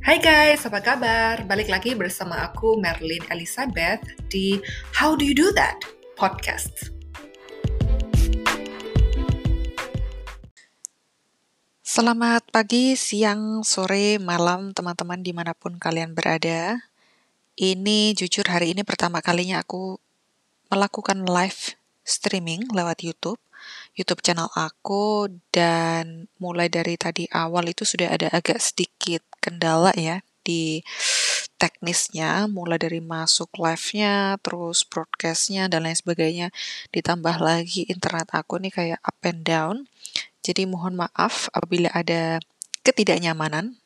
Hai guys, apa kabar? Balik lagi bersama aku Merlin Elizabeth di How Do You Do That podcast. Selamat pagi, siang, sore, malam teman-teman di mana pun kalian berada. Ini jujur hari ini pertama kalinya aku melakukan live streaming lewat YouTube. YouTube channel aku dan mulai dari tadi awal itu sudah ada agak sedikit kendala ya di teknisnya mulai dari masuk live-nya terus broadcast-nya dan lain sebagainya. Ditambah lagi internet aku nih kayak up and down. Jadi mohon maaf apabila ada ketidaknyamanan.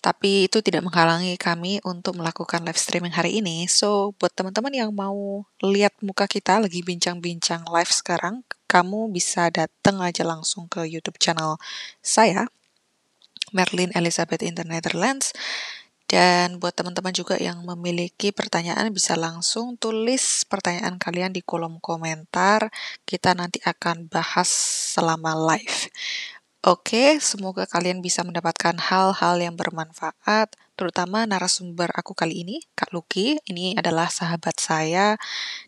Tapi itu tidak menghalangi kami untuk melakukan live streaming hari ini. So, buat teman-teman yang mau lihat muka kita lagi bincang-bincang live sekarang, kamu bisa datang aja langsung ke YouTube channel saya, Merlin Elizabeth in the Netherlands. Dan buat teman-teman juga yang memiliki pertanyaan bisa langsung tulis pertanyaan kalian di kolom komentar. Kita nanti akan bahas selama live. Oke, semoga kalian bisa mendapatkan hal-hal yang bermanfaat, terutama narasumber aku kali ini, Kak Luki. Ini adalah sahabat saya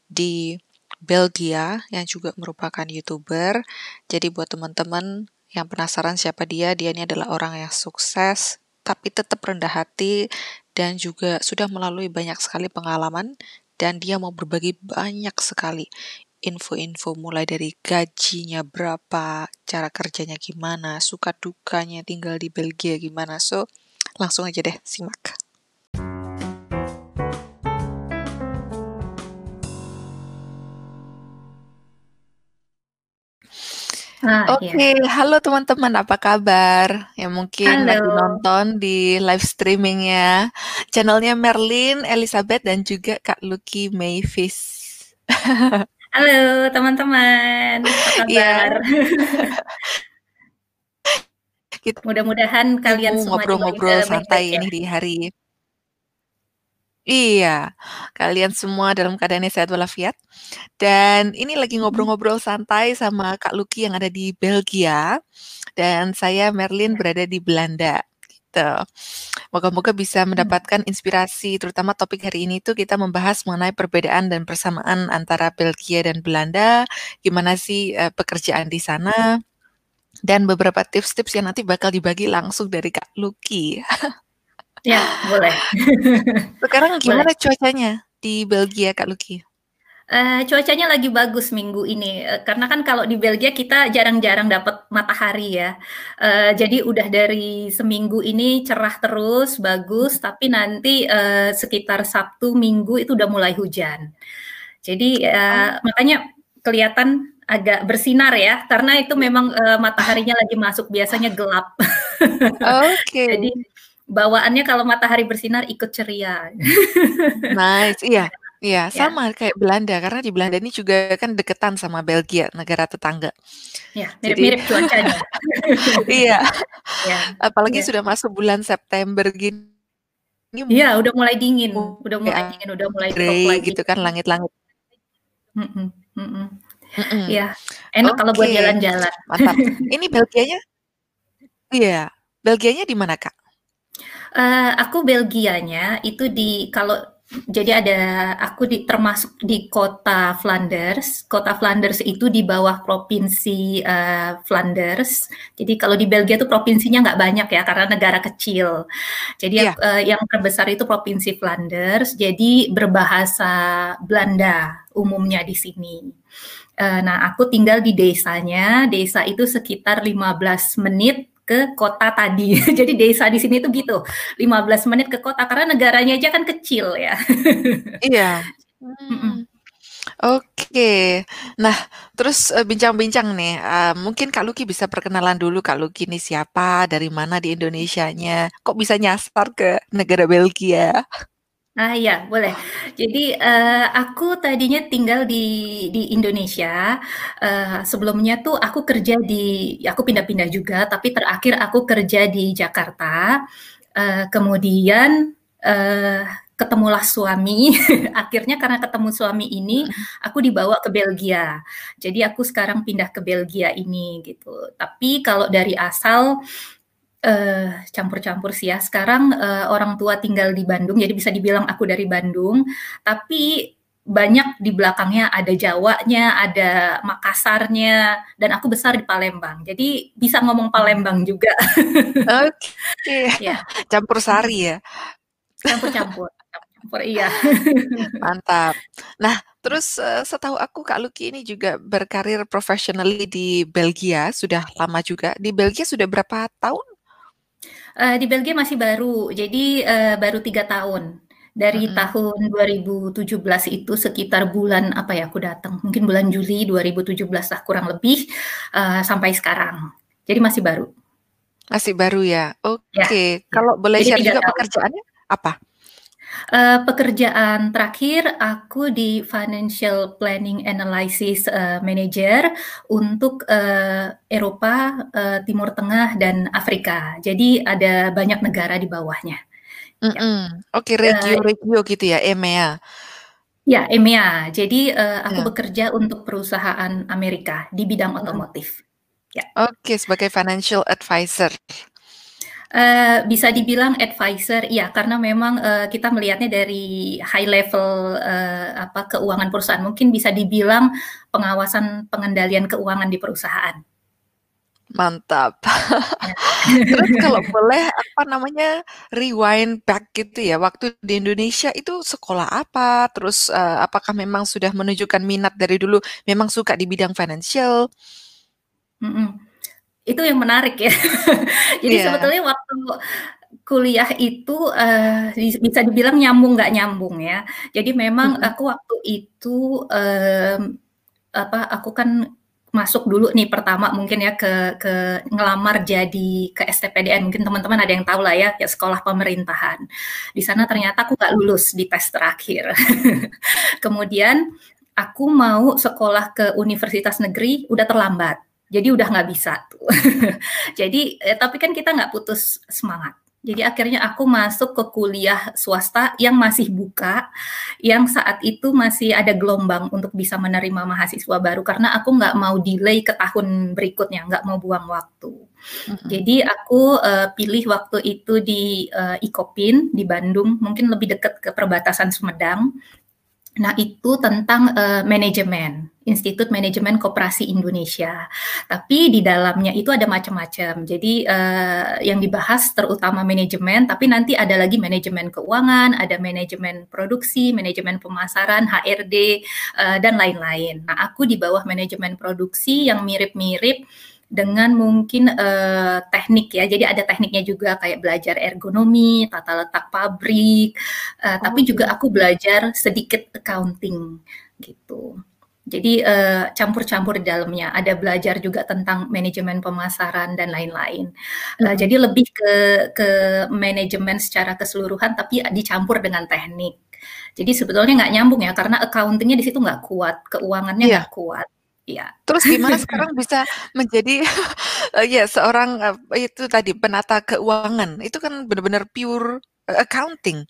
di Belgia yang juga merupakan YouTuber. Jadi buat teman-teman yang penasaran siapa dia, dia ini adalah orang yang sukses, tapi tetap rendah hati dan juga sudah melalui banyak sekali pengalaman dan dia mau berbagi banyak sekali info-info mulai dari gajinya berapa, cara kerjanya gimana, suka dukanya tinggal di Belgia gimana. So, langsung aja deh simak. Ah, Oke, okay. iya. halo teman-teman, apa kabar? Ya mungkin halo. lagi nonton di live streamingnya channelnya Merlin, Elizabeth, dan juga Kak Lucky Mayfis. Halo teman-teman, apa iya. kabar? Mudah-mudahan kalian semua ngobrol-ngobrol santai ya. ini di hari Iya, kalian semua dalam keadaan sehat walafiat. Dan ini lagi hmm. ngobrol-ngobrol santai sama Kak Luki yang ada di Belgia dan saya Merlin berada di Belanda gitu. Moga-moga bisa hmm. mendapatkan inspirasi, terutama topik hari ini tuh kita membahas mengenai perbedaan dan persamaan antara Belgia dan Belanda, gimana sih uh, pekerjaan di sana, dan beberapa tips-tips yang nanti bakal dibagi langsung dari Kak Luki. Ya, boleh. Sekarang gimana boleh. cuacanya di Belgia, Kak Luki? Uh, cuacanya lagi bagus minggu ini uh, karena kan kalau di Belgia kita jarang-jarang dapat matahari ya. Uh, jadi udah dari seminggu ini cerah terus, bagus. Tapi nanti uh, sekitar Sabtu Minggu itu udah mulai hujan. Jadi uh, oh. makanya kelihatan agak bersinar ya karena itu memang uh, mataharinya lagi masuk biasanya gelap. Oke. Okay. Jadi bawaannya kalau matahari bersinar ikut ceria. Nice, iya. Iya, ya. sama kayak Belanda karena di Belanda ini juga kan deketan sama Belgia, negara tetangga. Ya, mirip-mirip cuacanya. iya. Ya. Apalagi ya. sudah masuk bulan September gini. Iya, udah mulai dingin, udah mulai dingin, udah mulai gray lagi. gitu kan langit-langit. Mm -mm, mm -mm. Mm -mm. Ya, enak okay. kalau buat jalan-jalan. Mantap. Ini Belgianya? Iya, Belgianya di mana kak? Uh, aku Belgianya itu di kalau jadi ada aku di termasuk di kota Flanders. Kota Flanders itu di bawah provinsi uh, Flanders. Jadi kalau di Belgia itu provinsinya nggak banyak ya karena negara kecil. Jadi yeah. Iya. uh, yang terbesar itu provinsi Flanders. Jadi berbahasa Belanda umumnya di sini. Uh, nah, aku tinggal di desanya. Desa itu sekitar 15 menit ke kota tadi. Jadi desa di sini tuh gitu, 15 menit ke kota karena negaranya aja kan kecil ya. iya. Hmm. Oke, nah terus uh, bincang-bincang nih, uh, mungkin Kak Luki bisa perkenalan dulu Kak Luki ini siapa, dari mana di Indonesianya, kok bisa nyasar ke negara Belgia? Ah iya, boleh. Jadi uh, aku tadinya tinggal di di Indonesia. Uh, sebelumnya tuh aku kerja di, aku pindah-pindah juga, tapi terakhir aku kerja di Jakarta. Uh, kemudian uh, ketemulah suami. Akhirnya karena ketemu suami ini, aku dibawa ke Belgia. Jadi aku sekarang pindah ke Belgia ini gitu. Tapi kalau dari asal Uh, campur-campur sih ya. Sekarang uh, orang tua tinggal di Bandung, jadi bisa dibilang aku dari Bandung. Tapi banyak di belakangnya ada Jawanya, ada Makassarnya, dan aku besar di Palembang. Jadi bisa ngomong Palembang juga. Oke, okay. ya. campur sari ya. Campur-campur, campur iya. Mantap. Nah, terus uh, setahu aku Kak Luki ini juga berkarir professionally di Belgia, sudah lama juga. Di Belgia sudah berapa tahun? Uh, di Belgia masih baru, jadi uh, baru tiga tahun dari mm -hmm. tahun 2017 itu sekitar bulan apa ya aku datang mungkin bulan Juli 2017 lah kurang lebih uh, sampai sekarang jadi masih baru masih baru ya oke okay. ya. kalau boleh share juga tahun. pekerjaannya apa Uh, pekerjaan terakhir aku di Financial Planning Analysis uh, Manager untuk uh, Eropa, uh, Timur Tengah dan Afrika. Jadi ada banyak negara di bawahnya. Mhm. Oke, regio-regio gitu ya, EMEA? Ya, EMEA. Jadi, uh, aku Ya. bekerja untuk perusahaan Amerika di bidang otomotif. Ya. Oke, sebagai financial advisor. Uh, bisa dibilang advisor, ya, karena memang, uh, kita melihatnya dari high level, uh, apa, keuangan perusahaan. Mungkin bisa dibilang pengawasan pengendalian keuangan di perusahaan. Mantap. Terus kalau boleh, apa namanya, rewind back gitu ya, waktu di Indonesia itu sekolah apa? Terus, uh, apakah memang sudah menunjukkan minat dari dulu, memang suka di bidang financial? -hmm. Itu yang menarik ya. Jadi yeah. sebetulnya waktu kuliah itu, uh, bisa dibilang nyambung nggak nyambung ya. Jadi memang -hmm. aku waktu itu, um, apa, aku kan masuk dulu nih pertama mungkin ya ke ke ngelamar jadi ke STPDN mungkin teman-teman ada yang tahu lah ya ya sekolah pemerintahan di sana ternyata aku nggak lulus di tes terakhir kemudian aku mau sekolah ke universitas negeri udah terlambat jadi udah nggak bisa tuh jadi eh, tapi kan kita nggak putus semangat jadi akhirnya aku masuk ke kuliah swasta yang masih buka, yang saat itu masih ada gelombang untuk bisa menerima mahasiswa baru karena aku nggak mau delay ke tahun berikutnya, nggak mau buang waktu. Mm-hmm. Jadi aku uh, pilih waktu itu di uh, Ikopin di Bandung, mungkin lebih dekat ke perbatasan Sumedang. Nah, itu tentang uh, manajemen, Institut Manajemen Koperasi Indonesia. Tapi di dalamnya itu ada macam-macam. Jadi uh, yang dibahas terutama manajemen, tapi nanti ada lagi manajemen keuangan, ada manajemen produksi, manajemen pemasaran, HRD, uh, dan lain-lain. Nah, aku di bawah manajemen produksi yang mirip-mirip dengan mungkin uh, teknik ya. Jadi ada tekniknya juga kayak belajar ergonomi, tata letak pabrik, uh, oh. tapi juga aku belajar sedikit accounting gitu. Jadi uh, campur-campur di dalamnya. Ada belajar juga tentang manajemen pemasaran dan lain-lain. Uh, Jadi lebih ke ke manajemen secara keseluruhan, tapi dicampur dengan teknik. Jadi sebetulnya nggak nyambung ya, karena accountingnya di situ nggak kuat, keuangannya iya. nggak yeah. kuat. Iya. Terus gimana sekarang bisa menjadi uh, ya seorang uh, itu tadi penata keuangan? Itu kan benar-benar pure uh, accounting.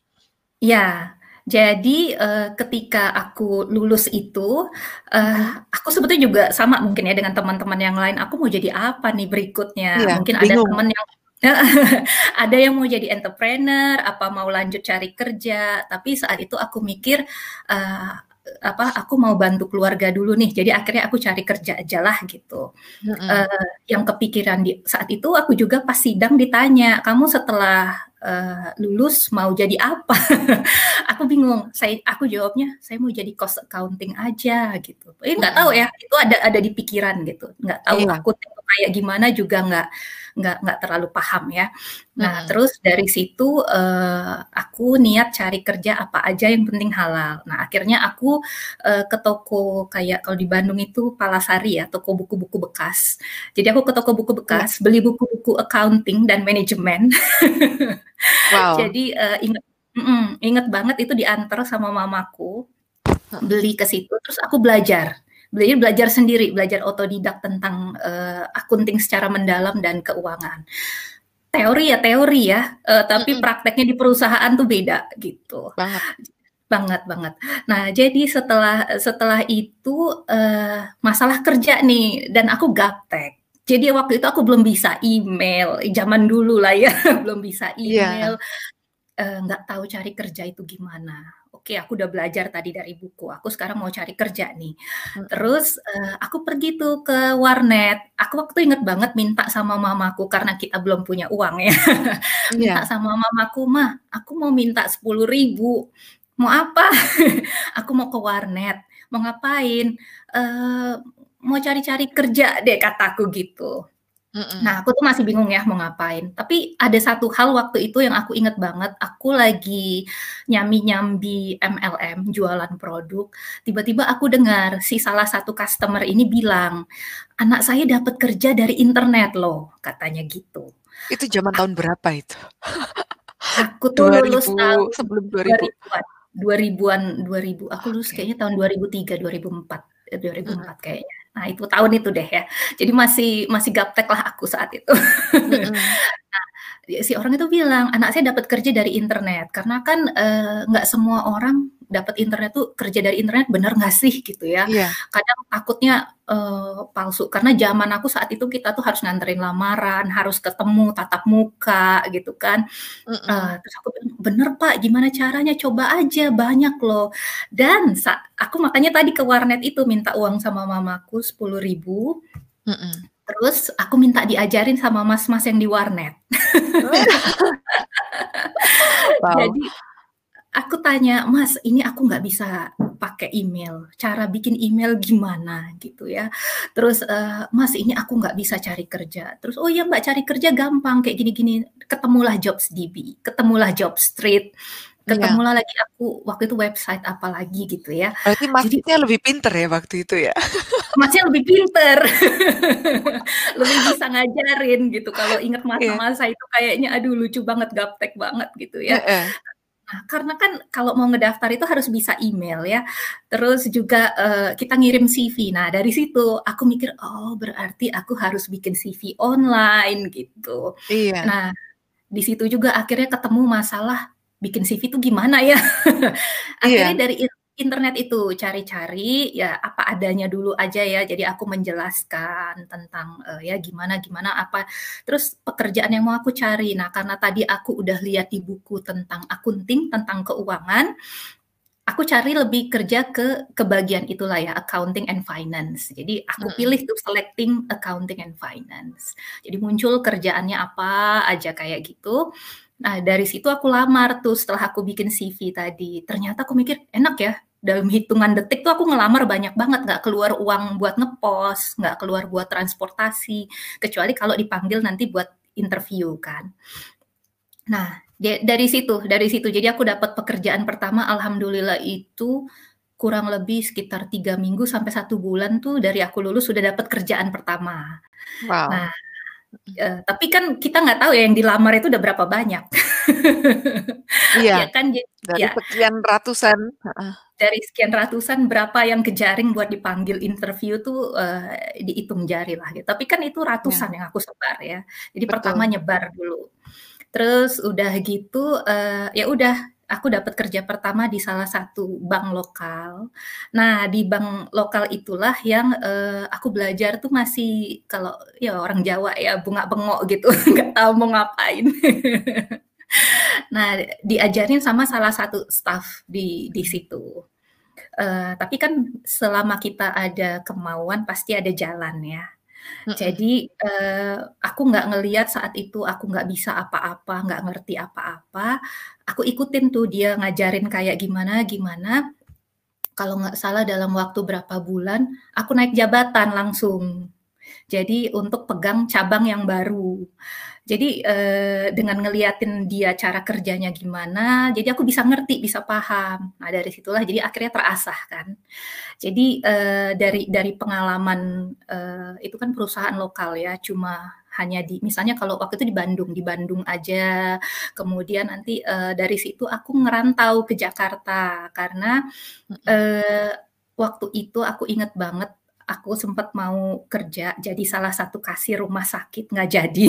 Ya. Jadi uh, ketika aku lulus itu, uh, aku sebetulnya juga sama mungkin ya dengan teman-teman yang lain. Aku mau jadi apa nih berikutnya? Iya, mungkin bingung. ada teman yang ada yang mau jadi entrepreneur, apa mau lanjut cari kerja. Tapi saat itu aku mikir, uh, apa aku mau bantu keluarga dulu nih jadi akhirnya aku cari kerja aja lah gitu. Mm-hmm. uh, yang kepikiran di saat itu aku juga pas sidang ditanya kamu setelah uh, lulus mau jadi apa? Aku bingung saya aku jawabnya saya mau jadi cost accounting aja gitu. Eh nggak tahu ya itu ada ada di pikiran gitu. Nggak tahu iya. aku kayak gimana juga nggak nggak nggak terlalu paham ya. Nah hmm. terus dari situ uh, aku niat cari kerja apa aja yang penting halal. Nah akhirnya aku uh, ke toko kayak kalau di Bandung itu Palasari ya toko buku-buku bekas. Jadi aku ke toko buku bekas beli buku-buku accounting dan manajemen. wow. Jadi uh, ingat mm, inget banget itu diantar sama mamaku beli ke situ terus aku belajar belajar belajar sendiri, belajar otodidak tentang uh, akunting secara mendalam dan keuangan. Teori ya teori ya, uh, tapi mm -hmm. prakteknya di perusahaan tuh beda gitu. Banget banget banget. Nah, jadi setelah setelah itu uh, masalah kerja nih dan aku gaptek. jadi waktu itu aku belum bisa email, zaman dulu lah ya, belum bisa email, yeah. nggak uh, tahu cari kerja itu gimana. Oke, aku udah belajar tadi dari buku. Aku sekarang mau cari kerja nih. Hmm. Terus uh, aku pergi tuh ke warnet. Aku waktu inget banget minta sama mamaku karena kita belum punya uang ya. minta yeah. sama mamaku, mah, aku mau minta sepuluh ribu. Mau apa? aku mau ke warnet. Mau ngapain? Uh, mau cari-cari kerja deh kataku gitu. Mm-mm. Nah, aku tuh masih bingung ya mau ngapain. Tapi ada satu hal waktu itu yang aku inget banget. Aku lagi nyambi-nyambi MLM, jualan produk. Tiba-tiba aku dengar si salah satu customer ini bilang, anak saya dapat kerja dari internet loh, katanya gitu. Itu zaman tahun berapa itu? Aku tuh 2000, lulus tahun sebelum 2000. 2000-an, 2000. Aku lulus kayaknya tahun 2003, 2004, 2004 hmm. kayaknya. Nah, itu tahun itu deh ya. Jadi masih masih gaptek lah aku saat itu. Mm-hmm. nah, si orang itu bilang, anak saya dapat kerja dari internet karena kan nggak uh, semua orang dapat internet tuh kerja dari internet bener nggak sih gitu ya? Yeah. Kadang takutnya uh, palsu karena zaman aku saat itu kita tuh harus nganterin lamaran, harus ketemu tatap muka gitu kan. Mm -mm. Uh, terus aku bener pak, gimana caranya? Coba aja banyak loh. Dan aku makanya tadi ke warnet itu minta uang sama mamaku sepuluh ribu. Mm -mm. Terus aku minta diajarin sama mas-mas yang di warnet. wow. Jadi aku tanya, Mas, ini aku nggak bisa pakai email. Cara bikin email gimana gitu ya. Terus, uh, Mas, ini aku nggak bisa cari kerja. Terus, oh ya Mbak cari kerja gampang kayak gini-gini. Ketemulah Jobs DB, ketemulah Job Street, iya. ketemulah lagi aku waktu itu website apa lagi gitu ya. Berarti masnya lebih pinter ya waktu itu ya? Masnya lebih pinter, lebih bisa ngajarin gitu. Kalau inget iya. masa-masa itu kayaknya aduh lucu banget, gaptek banget gitu ya. Nah, karena kan kalau mau ngedaftar itu harus bisa email ya. Terus juga uh, kita ngirim CV. Nah, dari situ aku mikir, oh berarti aku harus bikin CV online gitu. Iya. Nah, di situ juga akhirnya ketemu masalah bikin CV itu gimana ya. akhirnya iya. dari internet itu cari-cari ya apa adanya dulu aja ya. Jadi aku menjelaskan tentang uh, ya gimana gimana apa terus pekerjaan yang mau aku cari. Nah, karena tadi aku udah lihat di buku tentang akunting, tentang keuangan, aku cari lebih kerja ke ke bagian itulah ya accounting and finance. Jadi aku pilih tuh selecting accounting and finance. Jadi muncul kerjaannya apa aja kayak gitu. Nah, dari situ aku lamar tuh setelah aku bikin CV tadi. Ternyata aku mikir, enak ya, dalam hitungan detik tuh aku ngelamar banyak banget, nggak keluar uang buat ngepost, nggak keluar buat transportasi, kecuali kalau dipanggil nanti buat interview kan. Nah, dari situ, dari situ. Jadi aku dapat pekerjaan pertama, alhamdulillah itu kurang lebih sekitar tiga minggu sampai satu bulan tuh dari aku lulus sudah dapat kerjaan pertama. Wow. Nah, Uh, tapi kan kita nggak tahu ya yang dilamar itu udah berapa banyak. iya. ya kan dari ya. sekian ratusan. Dari sekian ratusan berapa yang kejaring buat dipanggil interview tuh uh, dihitung jari lah. Gitu. Tapi kan itu ratusan ya. yang aku sebar ya. Jadi Betul. pertama nyebar dulu. Terus udah gitu uh, ya udah aku dapat kerja pertama di salah satu bank lokal. Nah, di bank lokal itulah yang uh, aku belajar tuh masih kalau ya orang Jawa ya bunga bengok gitu, nggak tahu mau ngapain. nah, diajarin sama salah satu staff di di situ. Uh, tapi kan selama kita ada kemauan pasti ada jalan ya. Jadi, uh, aku nggak ngelihat saat itu aku nggak bisa apa-apa, nggak ngerti apa-apa, aku ikutin tuh dia ngajarin kayak gimana gimana, kalau nggak salah dalam waktu berapa bulan, aku naik jabatan langsung. Jadi untuk pegang cabang yang baru. Jadi eh, dengan ngeliatin dia cara kerjanya gimana, jadi aku bisa ngerti, bisa paham. Nah dari situlah jadi akhirnya terasah kan. Jadi eh, dari dari pengalaman eh, itu kan perusahaan lokal ya, cuma hanya di misalnya kalau waktu itu di Bandung, di Bandung aja. Kemudian nanti uh, dari situ aku ngerantau ke Jakarta karena uh, waktu itu aku inget banget aku sempat mau kerja jadi salah satu kasir rumah sakit nggak jadi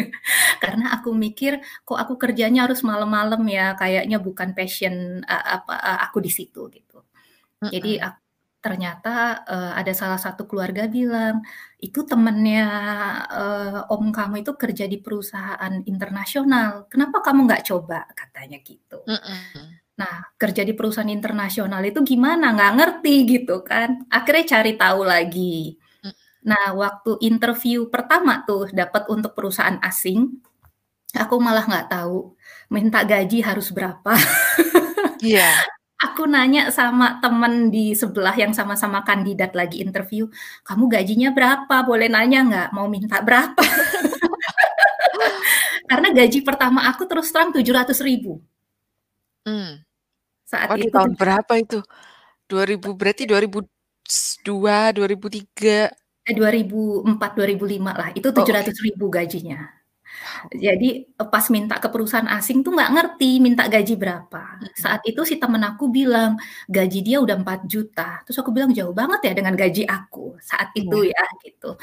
karena aku mikir kok aku kerjanya harus malam-malam ya kayaknya bukan passion uh, apa uh, aku di situ gitu. Jadi aku ternyata, eee, ada salah satu keluarga bilang, "Itu temennya, eee, om kamu itu kerja di perusahaan internasional, kenapa kamu nggak coba?" Katanya gitu. Mhm. Nah, kerja di perusahaan internasional itu gimana? Nggak ngerti gitu kan. Akhirnya cari tahu lagi. Nah, waktu interview pertama tuh dapat untuk perusahaan asing, aku malah nggak tahu minta gaji harus berapa. Iya. Aku nanya sama temen di sebelah yang sama-sama kandidat lagi interview, "Kamu gajinya berapa? Boleh nanya nggak? Mau minta berapa?" Karena gaji pertama aku terus terang Rp700.000. Mmm. Saat Oh, di itu tahun tuh berapa itu? 2000 berarti 2002, 2003? Eh, 2004, 2005 lah, itu Oh, tujuh oke. ratus ribu gajinya. Jadi, eee, pas minta ke perusahaan asing tuh nggak ngerti minta gaji berapa. Saat itu si temen aku bilang, gaji dia udah Rp4.000.000, terus aku bilang, "Jauh banget ya dengan gaji aku," saat itu Iya. ya, gitu.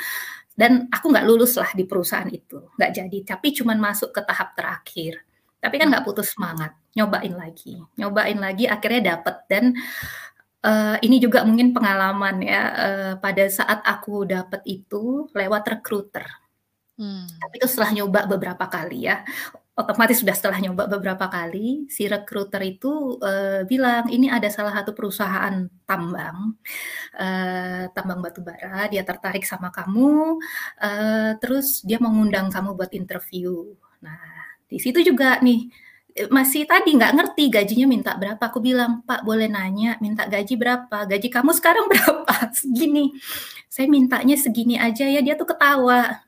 Dan aku nggak lulus lah di perusahaan itu, nggak jadi, tapi cuman masuk ke tahap terakhir. Tapi kan nggak putus semangat, nyobain lagi nyobain lagi akhirnya dapet dan, eee, ini juga mungkin pengalaman ya, eee, pada saat aku dapet itu lewat recruiter. Mmm. Tapi itu setelah nyoba beberapa kali ya, otomatis sudah setelah nyoba beberapa kali, si recruiter itu, eee, bilang, "Ini ada salah satu perusahaan tambang, eee, tambang batu bara, dia tertarik sama kamu, eee, terus dia mengundang kamu buat interview." Nah, di situ juga nih, eee, masih tadi nggak ngerti gajinya minta berapa, aku bilang, "Pak boleh nanya minta gaji berapa? Gaji kamu sekarang berapa?" "Segini." "Saya mintanya segini aja ya." Dia tuh ketawa.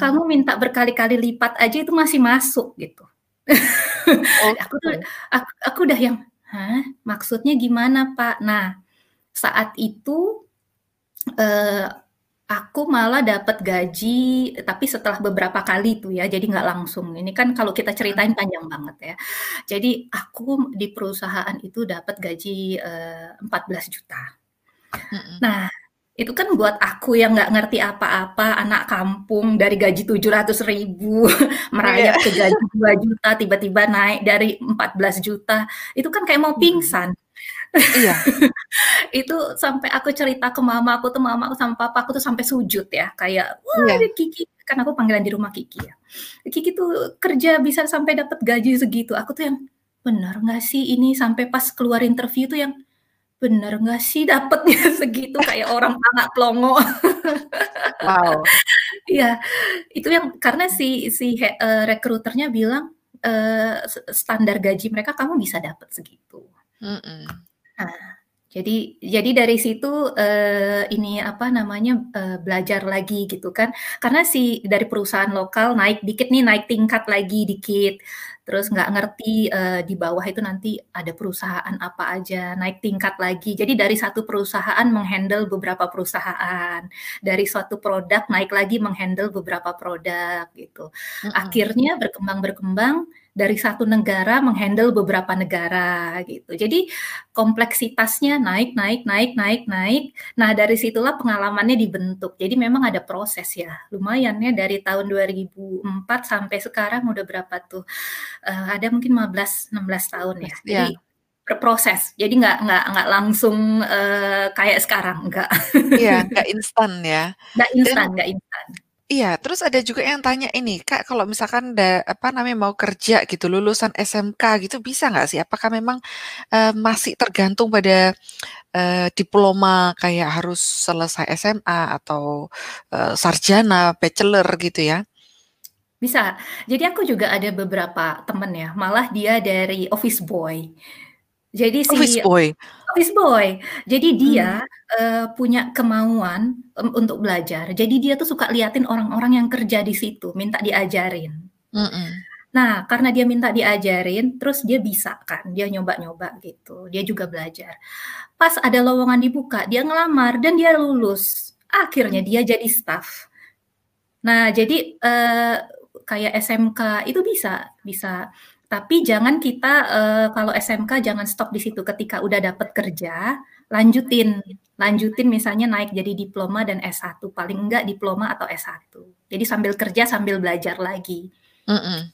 "Kamu minta berkali-kali lipat aja itu masih masuk," gitu. Aku tuh Oke. ak aku udah yang, "Hah? Maksudnya gimana, Pak?" Nah, saat itu, eee, aku malah dapet gaji, tapi setelah beberapa kali tuh ya, jadi nggak langsung. Ini kan kalau kita ceritain panjang banget ya. Jadi aku di perusahaan itu dapet gaji, eee, Rp14.000.000. Mhm. Nah, itu kan buat aku yang nggak ngerti apa-apa, anak kampung dari gaji Rp700.000 Iya. merayap ke gaji Rp2.000.000 tiba-tiba naik dari Rp14.000.000 itu kan kayak mau pingsan. Iya. Itu sampai aku cerita ke mama aku tuh, mama aku sama papa aku tuh sampai sujud ya, kayak, "Wah, Iya. ini Kiki" kan aku panggilan di rumah Kiki ya, "Kiki tuh kerja bisa sampai dapet gaji segitu." Aku tuh yang, "Bener nggak sih ini?" Sampai pas keluar interview tuh yang, "Bener nggak sih dapetnya segitu?" Kayak orang manga plongo. Wow. Iya, itu yang karena si si he eee, recruiter-nya bilang, "S standar gaji mereka kamu bisa dapet segitu." Mhm. Nah, jadi jadi dari situ, eee, ini apa namanya, eee, belajar lagi gitu kan. Karena si dari perusahaan lokal naik dikit nih, naik tingkat lagi dikit, terus nggak ngerti, eee, di bawah itu nanti ada perusahaan apa aja, naik tingkat lagi. Jadi dari satu perusahaan meng-handle beberapa perusahaan, dari suatu produk naik lagi meng-handle beberapa produk gitu. Mhm. Akhirnya berkembang-berkembang dari satu negara meng-handle beberapa negara gitu. Jadi kompleksitasnya naik naik naik naik naik. Nah, dari situlah pengalamannya dibentuk. Jadi memang ada proses ya, lumayan ya dari tahun 2004 sampai sekarang udah berapa tuh, eee, ada mungkin 15, 16 tahun ya. Jadi Iya. berproses, jadi nggak nggak nggak langsung, eee, kayak sekarang, nggak. Iya, nggak instan ya. Nggak instan nggak instan. Iya, terus ada juga yang tanya ini, Kak, kalau misalkan da apa namanya, mau kerja gitu, lulusan SMK gitu bisa nggak sih? Apakah memang, eee, masih tergantung pada, eee, diploma kayak harus selesai SMA atau, eee, sarjana, bachelor gitu ya? Bisa. Jadi aku juga ada beberapa temen ya, malah dia dari office boy. Jadi si Office boy? office boy. Jadi dia, eee, punya kemauan, mmm, untuk belajar. Jadi dia tuh suka liatin orang-orang yang kerja di situ, minta diajarin. Mhm. Nah, karena dia minta diajarin, terus dia bisa kan, dia nyoba-nyoba gitu, dia juga belajar. Pas ada lowongan dibuka, dia ngelamar dan dia lulus. Akhirnya dia jadi staf. Nah, jadi, eee, kayak SMK itu bisa bisa. Tapi jangan kita, eee, kalau SMK jangan stop di situ, ketika udah dapet kerja, lanjutin lanjutin misalnya naik jadi diploma dan S1, paling enggak diploma atau S1. Jadi sambil kerja, sambil belajar lagi. Mhm.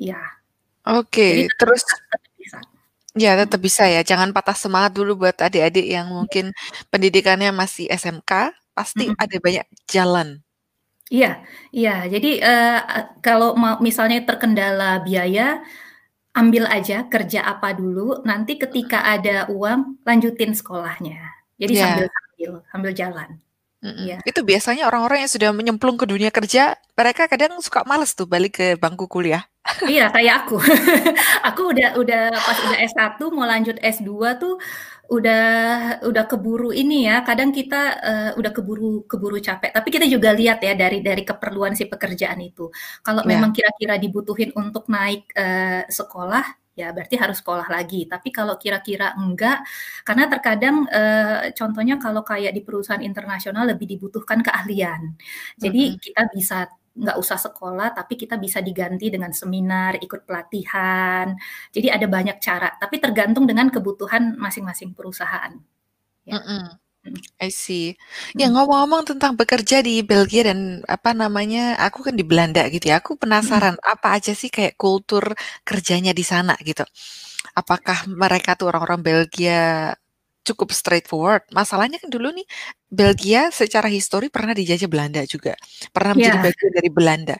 Iya. Jadi Oke, tetep bisa terus. Ya, tetap bisa ya, jangan patah semangat dulu buat adik-adik yang mungkin pendidikannya masih SMK, pasti Mhm. ada banyak jalan. Iya iya. Jadi, eee, e kalau mau misalnya terkendala biaya, ambil aja kerja apa dulu, nanti ketika ada uang, lanjutin sekolahnya. Jadi Iya. sambil-sambil, sambil jalan. Mhm, Iya. itu biasanya orang-orang yang sudah menyemplung ke dunia kerja, mereka kadang suka males tuh balik ke bangku kuliah. Iya, kayak aku. Aku udah udah pas udah S1 mau lanjut S2 tuh, udah udah keburu ini ya, kadang kita, eee, udah keburu keburu capek, tapi kita juga lihat ya dari dari keperluan si pekerjaan itu. Kalau Iya. memang kira-kira dibutuhin untuk naik, eee, sekolah, ya berarti harus sekolah lagi. Tapi kalau kira-kira enggak, karena terkadang, eee, contohnya kalau kayak di perusahaan internasional lebih dibutuhkan keahlian. Jadi Mhm. kita bisa nggak usah sekolah, tapi kita bisa diganti dengan seminar, ikut pelatihan. Jadi ada banyak cara, tapi tergantung dengan kebutuhan masing-masing perusahaan. Ya. Mhm, Mhm. I see. Ya Mhm. ngomong-ngomong tentang bekerja di Belgia dan apa namanya, aku kan di Belanda gitu ya, aku Mhm. penasaran apa aja sih kayak kultur kerjanya di sana gitu. Apakah mereka tuh orang-orang Belgia cukup straightforward? Masalahnya kan dulu nih, Belgia secara histori pernah dijajah Belanda juga, pernah menjadi Iya. bagian dari Belanda.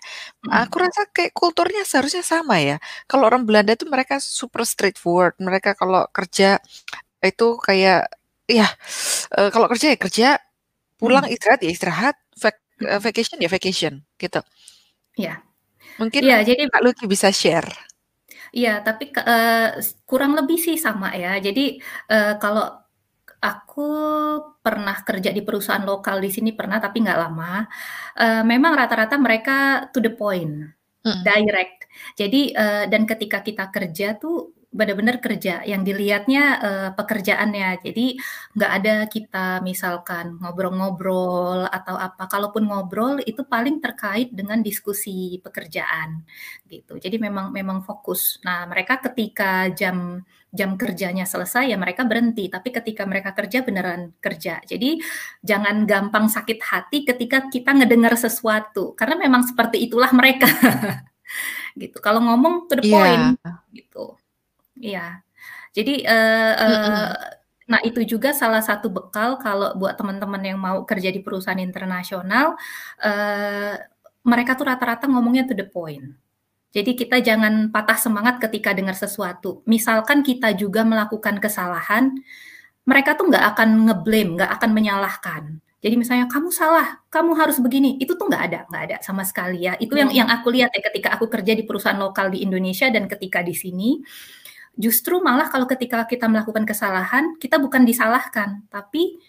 Aku rasa kayak kulturnya seharusnya sama ya. Kalau orang Belanda tuh mereka super straightforward, mereka kalau kerja itu kayak ya, eee, kalau kerja ya kerja, pulang Mhm. istirahat ya istirahat, vak eee, Mhm. vacation ya vacation, gitu. Iya. Mungkin Iya, jadi Kak Lucy bisa share. Iya, tapi ke eee, s kurang lebih sih sama ya. Jadi, eee, kalau aku pernah kerja di perusahaan lokal di sini pernah, tapi nggak lama. Eee, memang rata-rata mereka to the point, Mhm. direct. Jadi, eee, dan ketika kita kerja tuh bener-bener kerja, yang dilihatnya, eee, pekerjaannya. Jadi nggak ada kita misalkan ngobrol-ngobrol atau apa, kalaupun ngobrol itu paling terkait dengan diskusi pekerjaan, gitu. Jadi memang memang fokus. Nah, mereka ketika jam jam kerjanya selesai, ya mereka berhenti, tapi ketika mereka kerja, beneran kerja. Jadi jangan gampang sakit hati ketika kita ngedengar sesuatu, karena memang seperti itulah mereka. Gitu, kalau ngomong to the Iya. point, gitu. Iya. Jadi, eee, Mhm. nah itu juga salah satu bekal kalau buat teman-teman yang mau kerja di perusahaan internasional, eee, mereka tuh rata-rata ngomongnya to the point. Jadi kita jangan patah semangat ketika dengar sesuatu. Misalkan kita juga melakukan kesalahan, mereka tuh nggak akan nge-blame, nggak akan menyalahkan. Jadi misalnya, "Kamu salah, kamu harus begini." Itu tuh nggak ada nggak ada sama sekali ya. Itu yang yang aku lihat ya ketika aku kerja di perusahaan lokal di Indonesia dan ketika di sini. Justru malah kalau ketika kita melakukan kesalahan, kita bukan disalahkan, tapi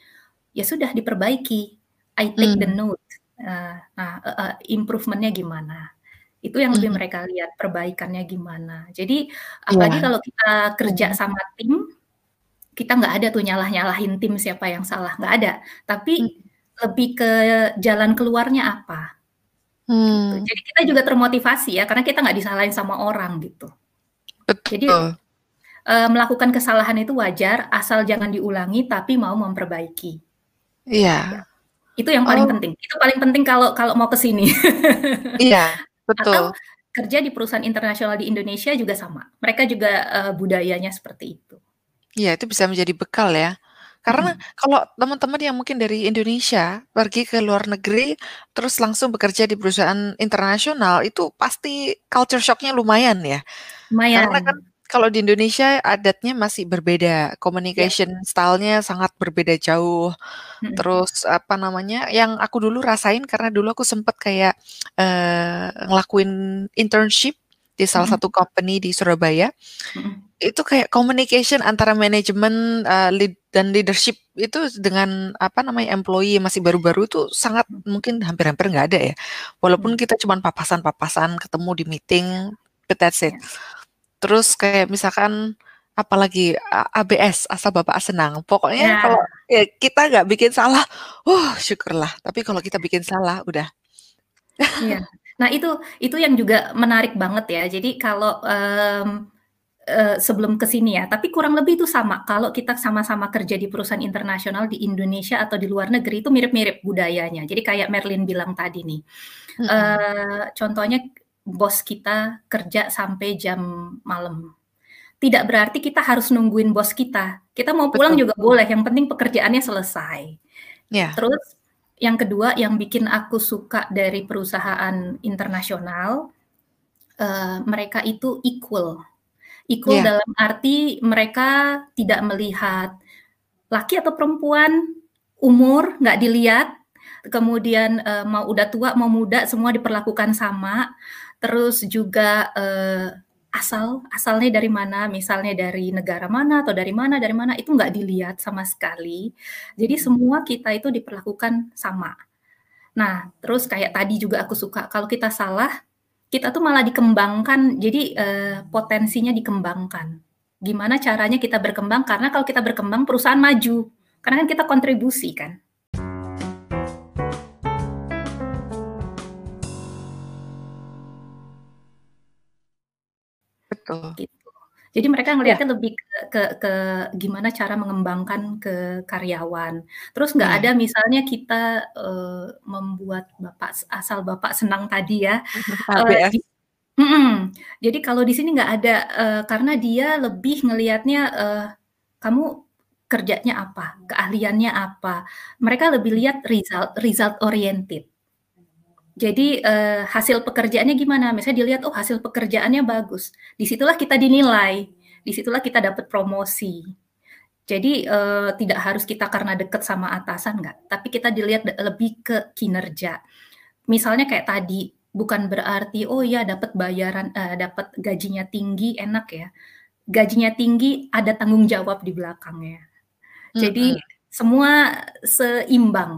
ya sudah diperbaiki. I take the Mmm. note, eee, nah heeh, improvement-nya gimana. Itu yang lebih Mhm. mereka lihat, perbaikannya gimana. Jadi apalagi Iya. kalau kita kerja Mhm. sama tim, kita nggak ada tuh nyalah-nyalahin tim siapa yang salah, nggak ada. Tapi Mhm. lebih ke jalan keluarnya apa. Gitu. Mmm. Jadi kita juga termotivasi ya, karena kita nggak disalahin sama orang, gitu. Jadi, Eee, melakukan kesalahan itu wajar, asal jangan diulangi, tapi mau memperbaiki. Ya. Iya. Itu yang paling Oh. penting. Itu paling penting kalau kalau mau ke sini. Iya, Atau betul. kerja di perusahaan internasional di Indonesia juga sama. Mereka juga, eee, budayanya seperti itu. Iya, itu bisa menjadi bekal ya. Karena Mhm. kalau teman-teman yang mungkin dari Indonesia pergi ke luar negeri, terus langsung bekerja di perusahaan internasional, itu pasti culture shock-nya lumayan ya. Karena kan Lumayan. Kalau di Indonesia adatnya masih berbeda, communication style-nya sangat berbeda jauh. Mhm. Terus apa namanya, yang aku dulu rasain karena dulu aku sempet kayak, eee, ngelakuin internship di salah Mhm. satu company di Surabaya. Mhm. Itu kayak communication antara manajemen, eee, lead dan leadership itu dengan apa namanya, employee masih baru-baru itu sangat Mhm. mungkin hampir-hampir nggak ada ya. Walaupun kita cuman papasan-papasan, ketemu di meeting, but that's it. Ya. Terus kayak misalkan apalagi ABS, asal Bapak senang. Pokoknya Ya. kalau ya kita nggak bikin salah, uh, syukurlah. Tapi kalau kita bikin salah, udah. Iya. Nah itu itu yang juga menarik banget ya. Jadi kalau, mmm, eee, sebelum ke sini ya, tapi kurang lebih itu sama. Kalau kita sama-sama kerja di perusahaan internasional di Indonesia atau di luar negeri itu mirip-mirip budayanya. Jadi kayak Merlin bilang tadi nih, eee, contohnya bos kita kerja sampai jam malam. tidak berarti kita harus nungguin bos kita. Kita mau pulang Betul. juga boleh, yang penting pekerjaannya selesai. Ya. Terus yang kedua yang bikin aku suka dari perusahaan internasional, uh, mereka itu equal. Equal Ya. dalam arti mereka tidak melihat laki atau perempuan, umur nggak dilihat, kemudian uh, mau udah tua mau muda semua diperlakukan sama. Terus juga uh, asal asalnya dari mana, misalnya dari negara mana atau dari mana dari mana itu nggak dilihat sama sekali. Jadi semua kita itu diperlakukan sama. Nah, terus kayak tadi juga aku suka kalau kita salah, kita tuh malah dikembangkan. Jadi uh, potensinya dikembangkan. Gimana caranya kita berkembang? Karena kalau kita berkembang perusahaan maju. Karena kan kita kontribusi kan. Betul. Gitu. Jadi mereka ngelihatnya Ya. lebih ke ke ke gimana cara mengembangkan ke karyawan. Terus nggak Iya. ada misalnya kita, eee, membuat bapak asal bapak senang tadi ya, di mhm, jadi kalau di sini nggak ada, eee, karena dia lebih ngelihatnya, eee, kamu kerjanya apa, keahliannya apa. Mereka lebih lihat result result oriented. Jadi, eee, hasil pekerjaannya gimana? Misalnya dilihat, oh hasil pekerjaannya bagus, di situlah kita dinilai, di situlah kita dapat promosi. Jadi, eee, tidak harus kita karena dekat sama atasan, enggak, tapi kita dilihat lebih ke kinerja. Misalnya kayak tadi, bukan berarti, oh ya dapat bayaran eee, dapat gajinya tinggi, enak ya. Gajinya tinggi, ada tanggung jawab di belakangnya. Jadi Mhm. Semua seimbang.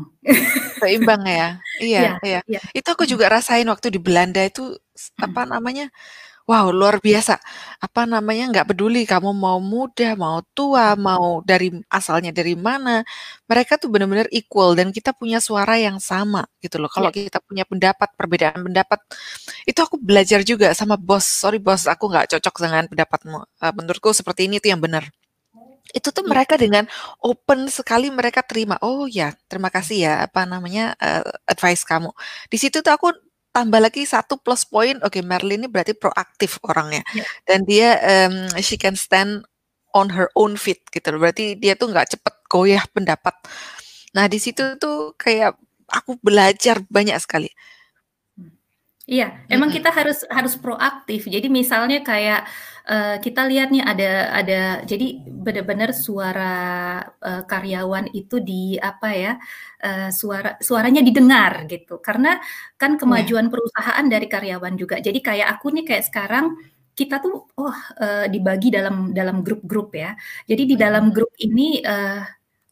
Seimbang ya? Iya Iya iya. iya, Itu aku mhm. juga rasain waktu di Belanda itu, apa Mhm. namanya, wow luar biasa. Apa namanya, nggak peduli kamu mau muda, mau tua, Mhm. mau dari asalnya dari mana, mereka tuh bener-bener equal dan kita punya suara yang sama gitu loh. Kalau kita punya pendapat, perbedaan pendapat, itu aku belajar juga sama bos, "Sorry bos, aku nggak cocok dengan pendapatmu, eee, menurutku seperti ini tuh yang bener." Itu tuh Iya. mereka dengan open sekali mereka terima, "Oh ya, terima kasih ya, apa namanya, eee, advice kamu." Di situ tuh aku tambah lagi 1 plus point, oke Marilyn ini berarti proaktif orangnya Iya. dan dia, mmm, she can stand on her own feet gitu loh, berarti dia tuh nggak cepet goyah pendapat. Nah di situ tuh kayak aku belajar banyak sekali. Iya, emang kita harus harus proaktif. Jadi misalnya kayak, eee, kita lihat nih ada ada jadi bener-bener suara, eee, karyawan itu di apa ya, eee, suara suaranya didengar gitu. Karena kan Iya. kemajuan perusahaan dari karyawan juga. Jadi kayak aku nih kayak sekarang, kita tuh, oh, eee, dibagi dalam dalam grup-grup ya. Jadi di dalam grup ini, eee,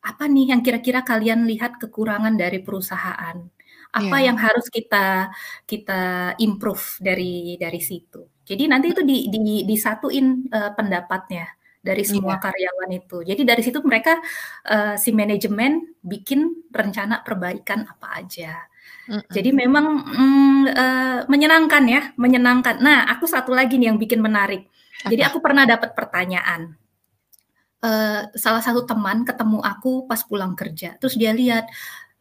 apa nih yang kira-kira kalian lihat kekurangan dari perusahaan? Apa Iya. yang harus kita kita improve dari dari situ. Jadi nanti itu di di disatuin, eee, pendapatnya dari semua Iya. karyawan itu. Jadi dari situ mereka, eee, si manajemen bikin rencana perbaikan apa aja. Jadi Mhm. memang, mmm, eee, menyenangkan ya, menyenangkan. Nah, aku satu lagi nih yang bikin menarik. Jadi aku pernah dapat pertanyaan. Eee, salah satu teman ketemu aku pas pulang kerja, terus dia lihat,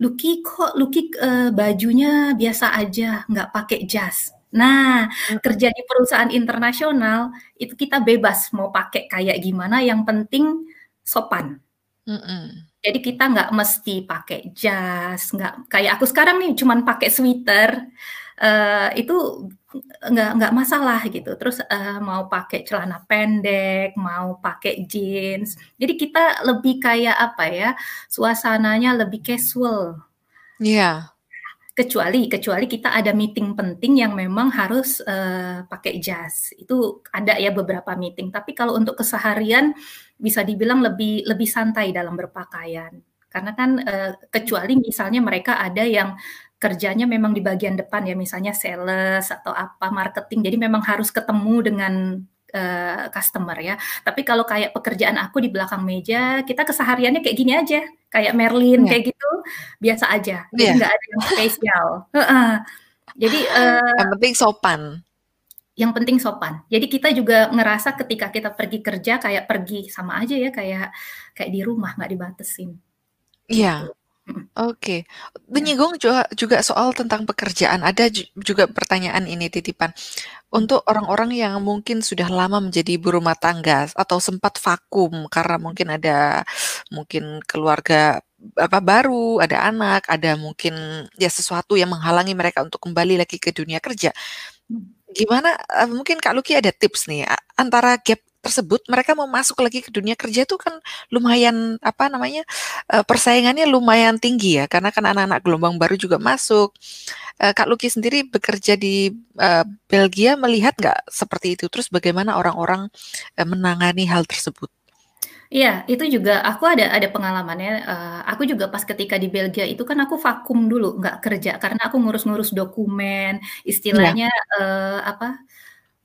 "Lucky kok Lucky, eee, bajunya biasa aja, nggak pakai jas." Nah, Mhm. kerja di perusahaan internasional, itu kita bebas mau pakai kayak gimana, yang penting sopan. Mhm. Jadi kita nggak mesti pakai jas, nggak kayak aku sekarang nih cuman pakai sweater, eee, itu nggak nggak masalah gitu. Terus, eee, mau pakai celana pendek, mau pakai jeans. Jadi kita lebih kayak apa ya, suasananya lebih casual. Iya. Kecuali kecuali kita ada meeting penting yang memang harus, eee, pakai jas. Itu ada ya beberapa meeting, tapi kalau untuk keseharian bisa dibilang lebih lebih santai dalam berpakaian. Karena kan, eee, kecuali misalnya mereka ada yang kerjanya memang di bagian depan ya, misalnya sales atau apa, marketing, jadi memang harus ketemu dengan, eee, customer ya. Tapi kalau kayak pekerjaan aku di belakang meja, kita kesehariannya kayak gini aja, kayak Marilyn Iya. kayak gitu, biasa aja. Jadi Iya. nggak ada yang spesial. Jadi, eee Yang penting sopan. Yang penting sopan. Jadi kita juga ngerasa ketika kita pergi kerja kayak pergi sama aja ya, kayak kayak di rumah, nggak dibatasin, Iya. gitu. Mhm. Oke, Ya. menyinggung juga juga soal tentang pekerjaan, ada ju juga pertanyaan ini titipan. Untuk orang-orang yang mungkin sudah lama menjadi ibu rumah tangga atau sempat vakum karena mungkin ada mungkin keluarga, apa, baru, ada anak, ada mungkin ya sesuatu yang menghalangi mereka untuk kembali lagi ke dunia kerja. Mmm. Gimana, eee, mungkin Kak Luki ada tips nih, a antara gap tersebut mereka mau masuk lagi ke dunia kerja itu kan lumayan, apa namanya, eee, persaingannya lumayan tinggi ya, karena kan anak-anak gelombang baru juga masuk. Eee, Kak Luki sendiri bekerja di, eee, Belgia melihat nggak seperti itu? Terus bagaimana orang-orang, menangani hal tersebut? Iya, itu juga aku ada ada pengalamannya, eee, aku juga pas ketika di Belgia itu kan aku vakum dulu, nggak kerja, karena aku ngurus-ngurus dokumen, Iya. istilahnya, eee, apa,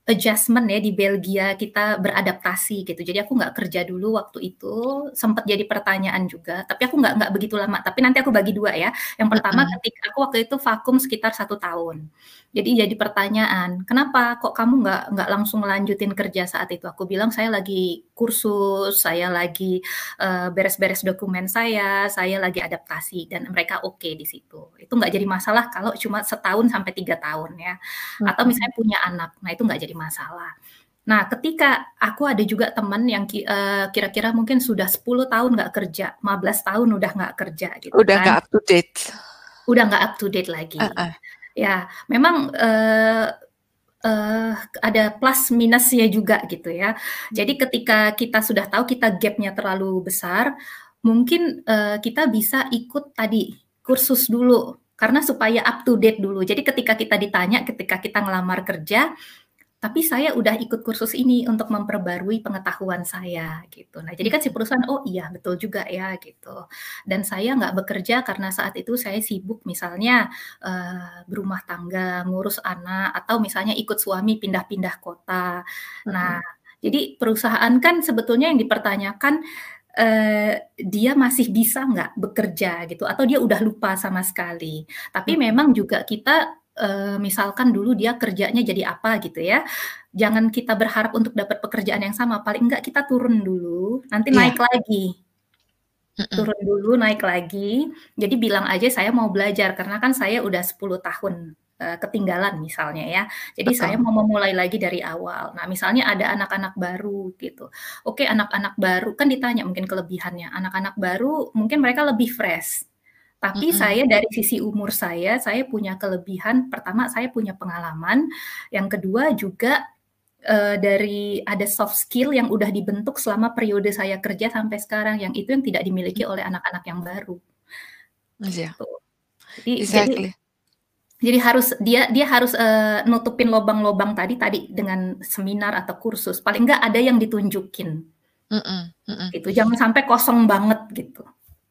adjustment ya di Belgia, kita beradaptasi gitu. Jadi aku nggak kerja dulu waktu itu, sempet jadi pertanyaan juga, tapi aku nggak nggak begitu lama, tapi nanti aku bagi 2 ya. Yang pertama ketika aku waktu itu vakum sekitar 1 tahun. Jadi jadi pertanyaan, "Kenapa kok kamu nggak nggak langsung ngelanjutin kerja saat itu?" Aku bilang, "Saya lagi kursus, saya lagi, eee, beres-beres dokumen saya, saya lagi adaptasi," dan mereka oke di situ. Itu nggak jadi masalah kalau cuma setahun sampai 3 tahun ya, atau Mhm. misalnya punya anak, nah itu nggak jadi masalah. Nah, ketika aku ada juga temen yang eee, kira-kira mungkin sudah 10 tahun nggak kerja, 15 tahun udah nggak kerja gitu Udah kan. nggak up to date. Udah nggak up to date lagi. Heeh. Ya, memang, eee eee, ada plus minusnya juga gitu ya. Jadi ketika kita sudah tahu kita gap-nya terlalu besar, mungkin, eee, kita bisa ikut tadi, kursus dulu, karena supaya up to date dulu. Jadi ketika kita ditanya, ketika kita ngelamar kerja, "Tapi saya udah ikut kursus ini untuk memperbarui pengetahuan saya," gitu. Nah, jadi kan si perusahaan, "Oh iya, betul juga ya," gitu. Dan saya nggak bekerja karena saat itu saya sibuk misalnya, eee, berumah tangga, ngurus anak, atau misalnya ikut suami pindah-pindah kota. Mhm. Nah, jadi perusahaan kan sebetulnya yang dipertanyakan, eee, dia masih bisa nggak bekerja gitu, atau dia udah lupa sama sekali. Tapi Mhm. memang juga kita, eee, misalkan dulu dia kerjanya jadi apa gitu ya, jangan kita berharap untuk dapat pekerjaan yang sama, paling enggak kita turun dulu, nanti naik Iya. lagi. Turun dulu, naik lagi, jadi bilang aja saya mau belajar, karena kan saya udah 10 tahun, eee, ketinggalan misalnya ya. Jadi saya Betul. mau memulai lagi dari awal. Nah, misalnya ada anak-anak baru gitu, oke anak-anak baru kan ditanya mungkin kelebihannya, anak-anak baru mungkin mereka lebih fresh. Tapi Mhm. saya dari sisi umur saya, saya punya kelebihan, pertama saya punya pengalaman, yang kedua juga, eee, dari ada soft skill yang udah dibentuk selama periode saya kerja sampai sekarang, yang itu yang tidak dimiliki oleh anak-anak yang baru. Iya. Gitu. Jadi jadi Exactly. jadi harus dia dia harus, eee, nutupin lobang-lobang tadi tadi dengan seminar atau kursus, paling enggak ada yang ditunjukin. Mhm mhm. Gitu, jangan sampai kosong banget gitu.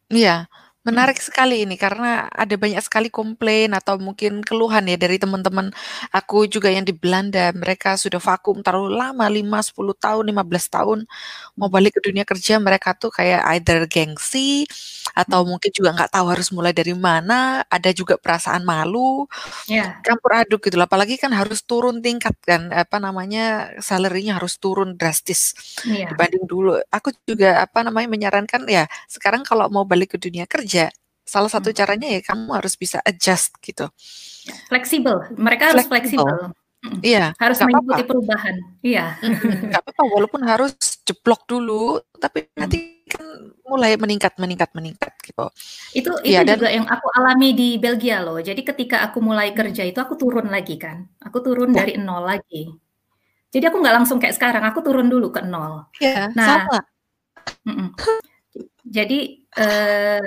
Iya, Mhm. Menarik sekali ini karena ada banyak sekali komplain atau mungkin keluhan ya dari teman-teman aku juga yang di Belanda, mereka sudah vakum terlalu lama 5, 10 tahun, 15 tahun, mau balik ke dunia kerja mereka tuh kayak either gengsi atau mungkin juga nggak tahu harus mulai dari mana, ada juga perasaan malu, Iya. campur aduk gitu apalagi kan harus turun tingkat kan, apa namanya, salary-nya harus turun drastis Iya. dibanding dulu. Aku juga, apa namanya, menyarankan ya sekarang kalau mau balik ke dunia kerja, salah satu Mmm. caranya ya kamu harus bisa adjust gitu. Ya, fleksibel, mereka harus Fleksibel. fleksibel. Mhm, Iya, harus mengikuti perubahan. Iya. Nggak papa walaupun harus jeblok dulu, tapi nanti kan mulai meningkat meningkat meningkat gitu. Itu itu Iya dan juga yang aku alami di Belgia loh. Jadi ketika aku mulai kerja itu aku turun lagi kan, aku turun Ya. dari 0 lagi. Jadi aku nggak langsung kayak sekarang, aku turun dulu ke 0. Iya, Nah sama. mhm, jadi, eee,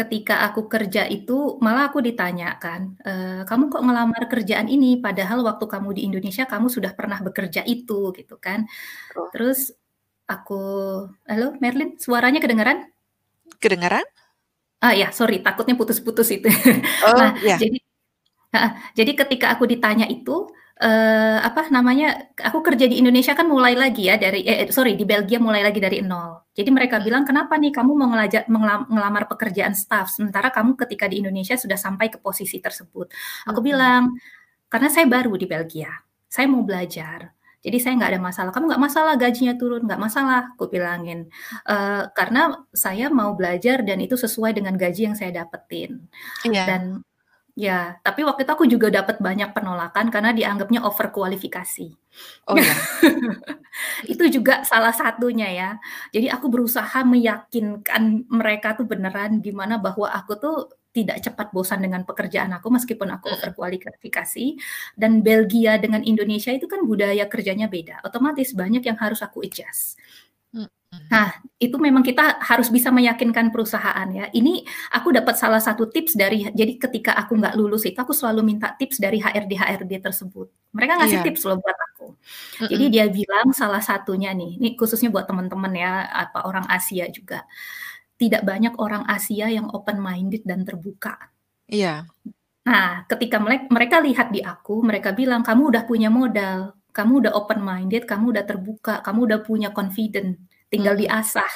ketika aku kerja itu malah aku ditanya kan, eee, "Kamu kok ngelamar kerjaan ini, padahal waktu kamu di Indonesia kamu sudah pernah bekerja itu," gitu kan. Betul. Terus aku halo Merlin, suaranya kedengeran? Kedengeran? Ah, ya sorry takutnya putus-putus itu. Oh, Nah, iya. jadi heeh, jadi ketika aku ditanya itu, eee, apa namanya, aku kerja di Indonesia kan mulai lagi ya dari eh, sorry di Belgia mulai lagi dari 0. Jadi mereka Mhm. bilang, "Kenapa nih kamu mau ngelaja mengla ngelamar pekerjaan staf, sementara kamu ketika di Indonesia sudah sampai ke posisi tersebut?" Aku Mhm. bilang, "Karena saya baru di Belgia, saya mau belajar. Jadi saya nggak ada masalah, "Kamu nggak masalah gajinya turun, nggak masalah," aku bilangin, eee, karena saya mau belajar dan itu sesuai dengan gaji yang saya dapetin. Iya. Dan ya, tapi waktu itu aku juga dapat banyak penolakan karena dianggapnya overkualifikasi. Oh, ya. Itu juga salah satunya ya. Jadi aku berusaha meyakinkan mereka tuh beneran gimana bahwa aku tuh tidak cepat bosan dengan pekerjaan aku meskipun aku Mhm. overkualifikasi dan Belgia dengan Indonesia itu kan budaya kerjanya beda, otomatis banyak yang harus aku adjust. Mhm. Nah, itu memang kita harus bisa meyakinkan perusahaan ya. Ini aku dapat salah satu tips dari jadi ketika aku nggak lulus itu aku selalu minta tips dari HRD-HRD tersebut. Mereka ngasih Iya. tips loh buat aku. Jadi Mhm. dia bilang salah satunya nih, ini khususnya buat teman-teman ya, apa orang Asia juga. Tidak banyak orang Asia yang open minded dan terbuka. Iya. Nah, ketika mereka lihat di aku, mereka bilang, "Kamu udah punya modal, kamu udah open minded, kamu udah terbuka, kamu udah punya confident, tinggal Mhm. diasah."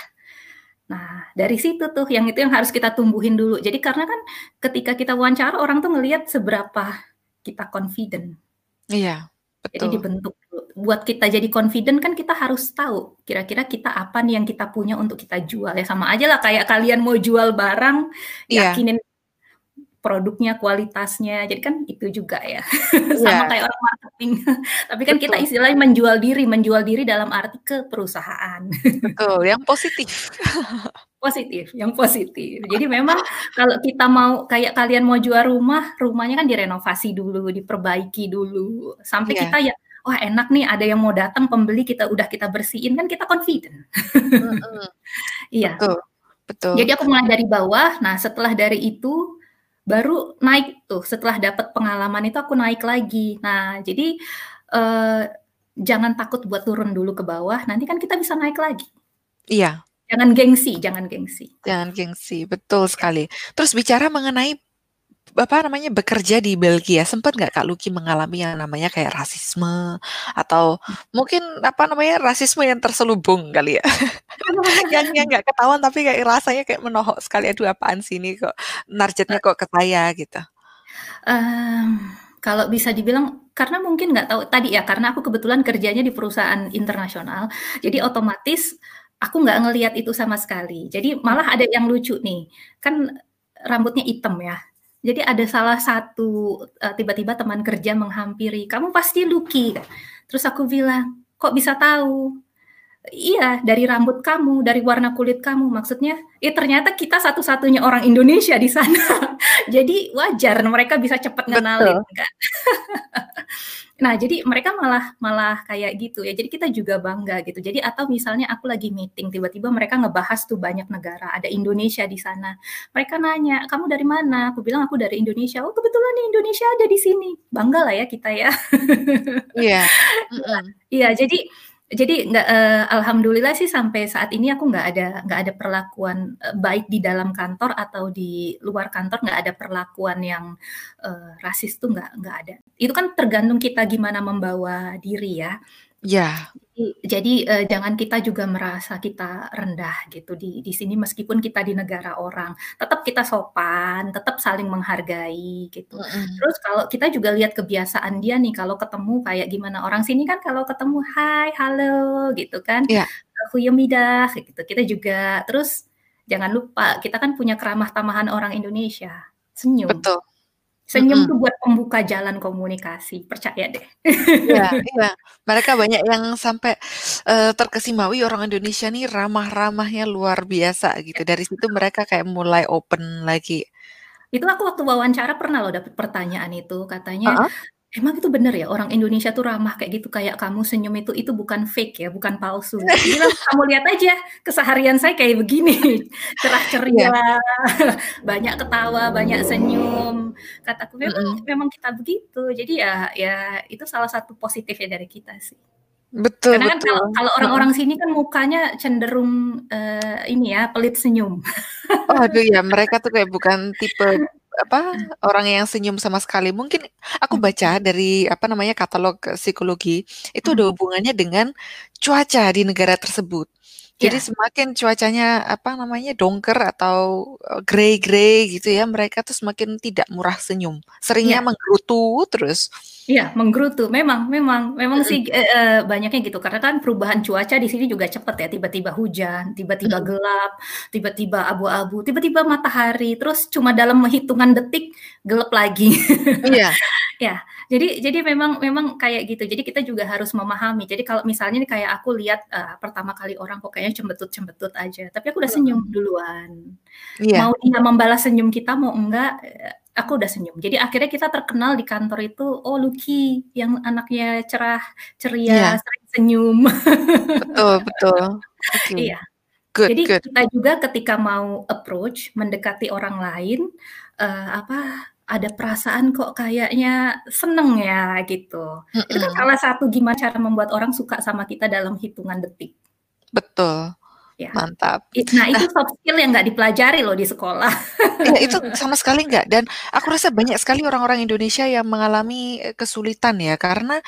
Nah, dari situ tuh yang itu yang harus kita tumbuhin dulu. Jadi karena kan ketika kita wawancara orang tuh ngelihat seberapa kita confident. Iya, Jadi betul. dibentuk dulu. Buat kita jadi confident kan kita harus tahu kira-kira kita apa nih yang kita punya untuk kita jual ya sama aja lah kayak kalian mau jual barang, Iya. yakinin produknya, kualitasnya. Jadi kan itu juga ya. Sama Iya. kayak orang marketing. Tapi kan kita Betul. istilahnya menjual diri, menjual diri dalam arti ke perusahaan. Betul, yang positif. Positif, yang positif. Jadi memang kalau kita mau kayak kalian mau jual rumah, rumahnya kan direnovasi dulu, diperbaiki dulu, sampai Iya. kita ya, "Wah enak nih ada yang mau datang pembeli kita udah kita bersihin," kan kita confident. Iya. Betul, betul. Jadi aku mulai dari bawah, nah setelah dari itu, baru naik tuh, setelah dapat pengalaman itu aku naik lagi. Nah jadi, eee, jangan takut buat turun dulu ke bawah, nanti kan kita bisa naik lagi. Iya. Jangan gengsi jangan gengsi. Jangan gengsi, betul sekali. Terus bicara mengenai, apa namanya, bekerja di Belgia, sempat nggak Kak Luki mengalami yang namanya kayak rasisme atau mungkin, apa namanya, rasisme yang terselubung kali ya? Yang yang nggak ketahuan tapi kayak rasanya kayak menohok sekali, "Aduh apaan sih ini kok narjetnya kok ke saya?" Gitu. Mmm, kalau bisa dibilang karena mungkin nggak tahu tadi ya, karena aku kebetulan kerjanya di perusahaan internasional, jadi otomatis aku nggak ngelihat itu sama sekali. Jadi malah ada yang lucu nih, kan rambutnya hitam ya, jadi ada salah satu, eee, tiba-tiba teman kerja menghampiri, "Kamu pasti Luki?" Terus aku bilang, "Kok bisa tahu?" "Iya, dari rambut kamu, dari warna kulit kamu." Maksudnya, ya ternyata kita satu-satunya orang Indonesia di sana. Jadi wajar mereka bisa cepat ngenalin Betul. kan. Nah, jadi mereka malah malah kayak gitu ya, jadi kita juga bangga gitu. Jadi atau misalnya aku lagi meeting, tiba-tiba mereka ngebahas tuh banyak negara, ada Indonesia di sana. Mereka nanya, "Kamu dari mana?" Aku bilang, "Aku dari Indonesia." "Oh kebetulan nih Indonesia ada di sini." Banggalah ya kita ya. Iya, Iya mhm. iya, jadi jadi nggak eee, alhamdulillah sih sampai saat ini aku nggak ada nggak ada perlakuan, eee, baik di dalam kantor atau di luar kantor, nggak ada perlakuan yang, eee, rasis tuh nggak nggak ada. Itu kan tergantung kita gimana membawa diri ya. Iya. Jadi jadi, eee, jangan kita juga merasa kita rendah gitu di di sini meskipun kita di negara orang, tetap kita sopan, tetap saling menghargai gitu. Mhm. Terus kalau kita juga lihat kebiasaan dia nih kalau ketemu kayak gimana, orang sini kan kalau ketemu, "Hai, halo," gitu kan, eee, "Goedemiddag," kayak gitu. Kita juga terus jangan lupa kita kan punya keramah tamahan orang Indonesia, senyum. Betul. Senyum Mhm. tuh buat pembuka jalan komunikasi, percaya deh. Iya iya, mereka banyak yang sampai, eee, terkesima, "Wih orang Indonesia nih ramah-ramahnya luar biasa," gitu. Dari situ mereka kayak mulai open lagi. Itu aku waktu wawancara pernah loh dapet pertanyaan itu, katanya, Heeh. "Emang itu bener ya orang Indonesia tuh ramah kayak gitu, kayak kamu senyum itu itu bukan fake ya, bukan palsu?" Bilang, "Kamu lihat aja keseharian saya kayak begini, cerah ceria, Iya. banyak ketawa, banyak senyum." Kataku, "Memang Mhm. memang kita begitu." Jadi ya ya itu salah satu positifnya dari kita sih. Betul Karena kan betul, kalau orang-orang sini kan mukanya cenderung, eee, ini ya, pelit senyum. Oh aduh ya, mereka tuh kayak bukan tipe, apa, orang yang senyum sama sekali. Mungkin aku Mhm. baca dari, apa namanya, katalog, eee, psikologi, itu ada Mhm. hubungannya dengan cuaca di negara tersebut. Jadi Iya. semakin cuacanya, apa namanya, dongker atau, eee, grey-grey gitu ya, mereka tuh semakin tidak murah senyum, seringnya Iya. menggerutu terus. Iya, menggerutu, memang memang memang sih, eee, banyaknya gitu, karena kan perubahan cuaca di sini juga cepet ya, tiba-tiba hujan, tiba-tiba Mhm. gelap, tiba-tiba abu-abu, tiba-tiba matahari, terus cuma dalam hitungan detik gelap lagi. Iya. Ya, jadi jadi memang memang kayak gitu, jadi kita juga harus memahami. Jadi kalau misalnya nih kayak aku lihat, eee, pertama kali orang kok kayaknya cembetut-cembetut aja, tapi aku udah senyum Mhm. duluan. Iya. Mau dia membalas senyum kita, mau enggak, eee, aku udah senyum. Jadi akhirnya kita terkenal di kantor itu, "Oh Lucky, yang anaknya cerah, ceria, Iya. sering senyum." Betul betul. Oke. Iya. Good Jadi good. kita juga ketika mau approach, mendekati orang lain, eee, apa, ada perasaan kok kayaknya seneng ya, gitu. Itu kan salah satu gimana cara membuat orang suka sama kita dalam hitungan detik. Betul. Ya. Mantap. Nah itu Nah soft skill yang nggak dipelajari loh di sekolah. Iya, itu sama sekali enggak, dan aku rasa banyak sekali orang-orang Indonesia yang mengalami, eee, kesulitan ya, karena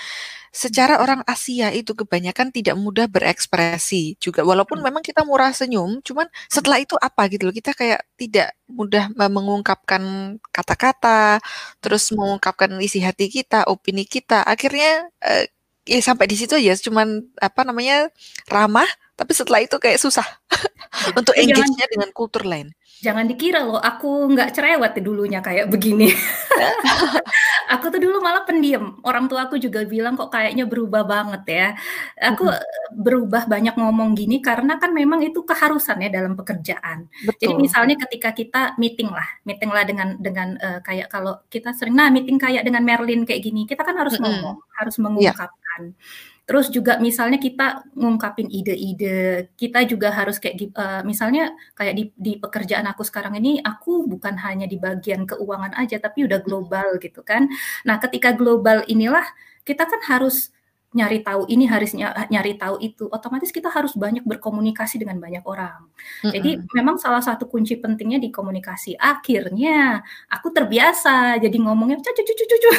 secara orang Asia itu kebanyakan tidak mudah berekspresi juga, walaupun Mhm. memang kita murah senyum, cuman Mhm. setelah itu apa gitu loh, kita kayak tidak mudah me mengungkapkan kata-kata, terus mengungkapkan isi hati kita, opini kita, akhirnya, eee, ya sampai di situ aja, cuman, apa namanya, ramah, tapi setelah itu kayak susah Iya, untuk engage-nya dengan kultur lain. jangan dikira loh aku nggak cerewet dulunya kayak begini. Aku tuh dulu malah pendiam, orang tuaku juga bilang, "Kok kayaknya berubah banget ya?" Aku, Mhm. eee, berubah banyak ngomong gini karena kan memang itu keharusan ya dalam pekerjaan. Jadi Betul. misalnya ketika kita meeting lah meeting lah dengan dengan, eee, kayak kalau kita sering, nah meeting kayak dengan Merlin kayak gini, kita kan harus Mhm. ngomong, harus Iya. mengungkapkan. Terus juga misalnya kita ngungkapin ide-ide, kita juga harus kayak eee, misalnya kayak di di pekerjaan aku sekarang ini, aku bukan hanya di bagian keuangan aja, tapi udah global gitu kan. Nah ketika global inilah, kita kan harus nyari tahu ini, harus nya nyari tahu itu, otomatis kita harus banyak berkomunikasi dengan banyak orang. Jadi Mhm. memang salah satu kunci pentingnya di komunikasi. Akhirnya aku terbiasa jadi ngomongnya cu cu cu cu cu cu.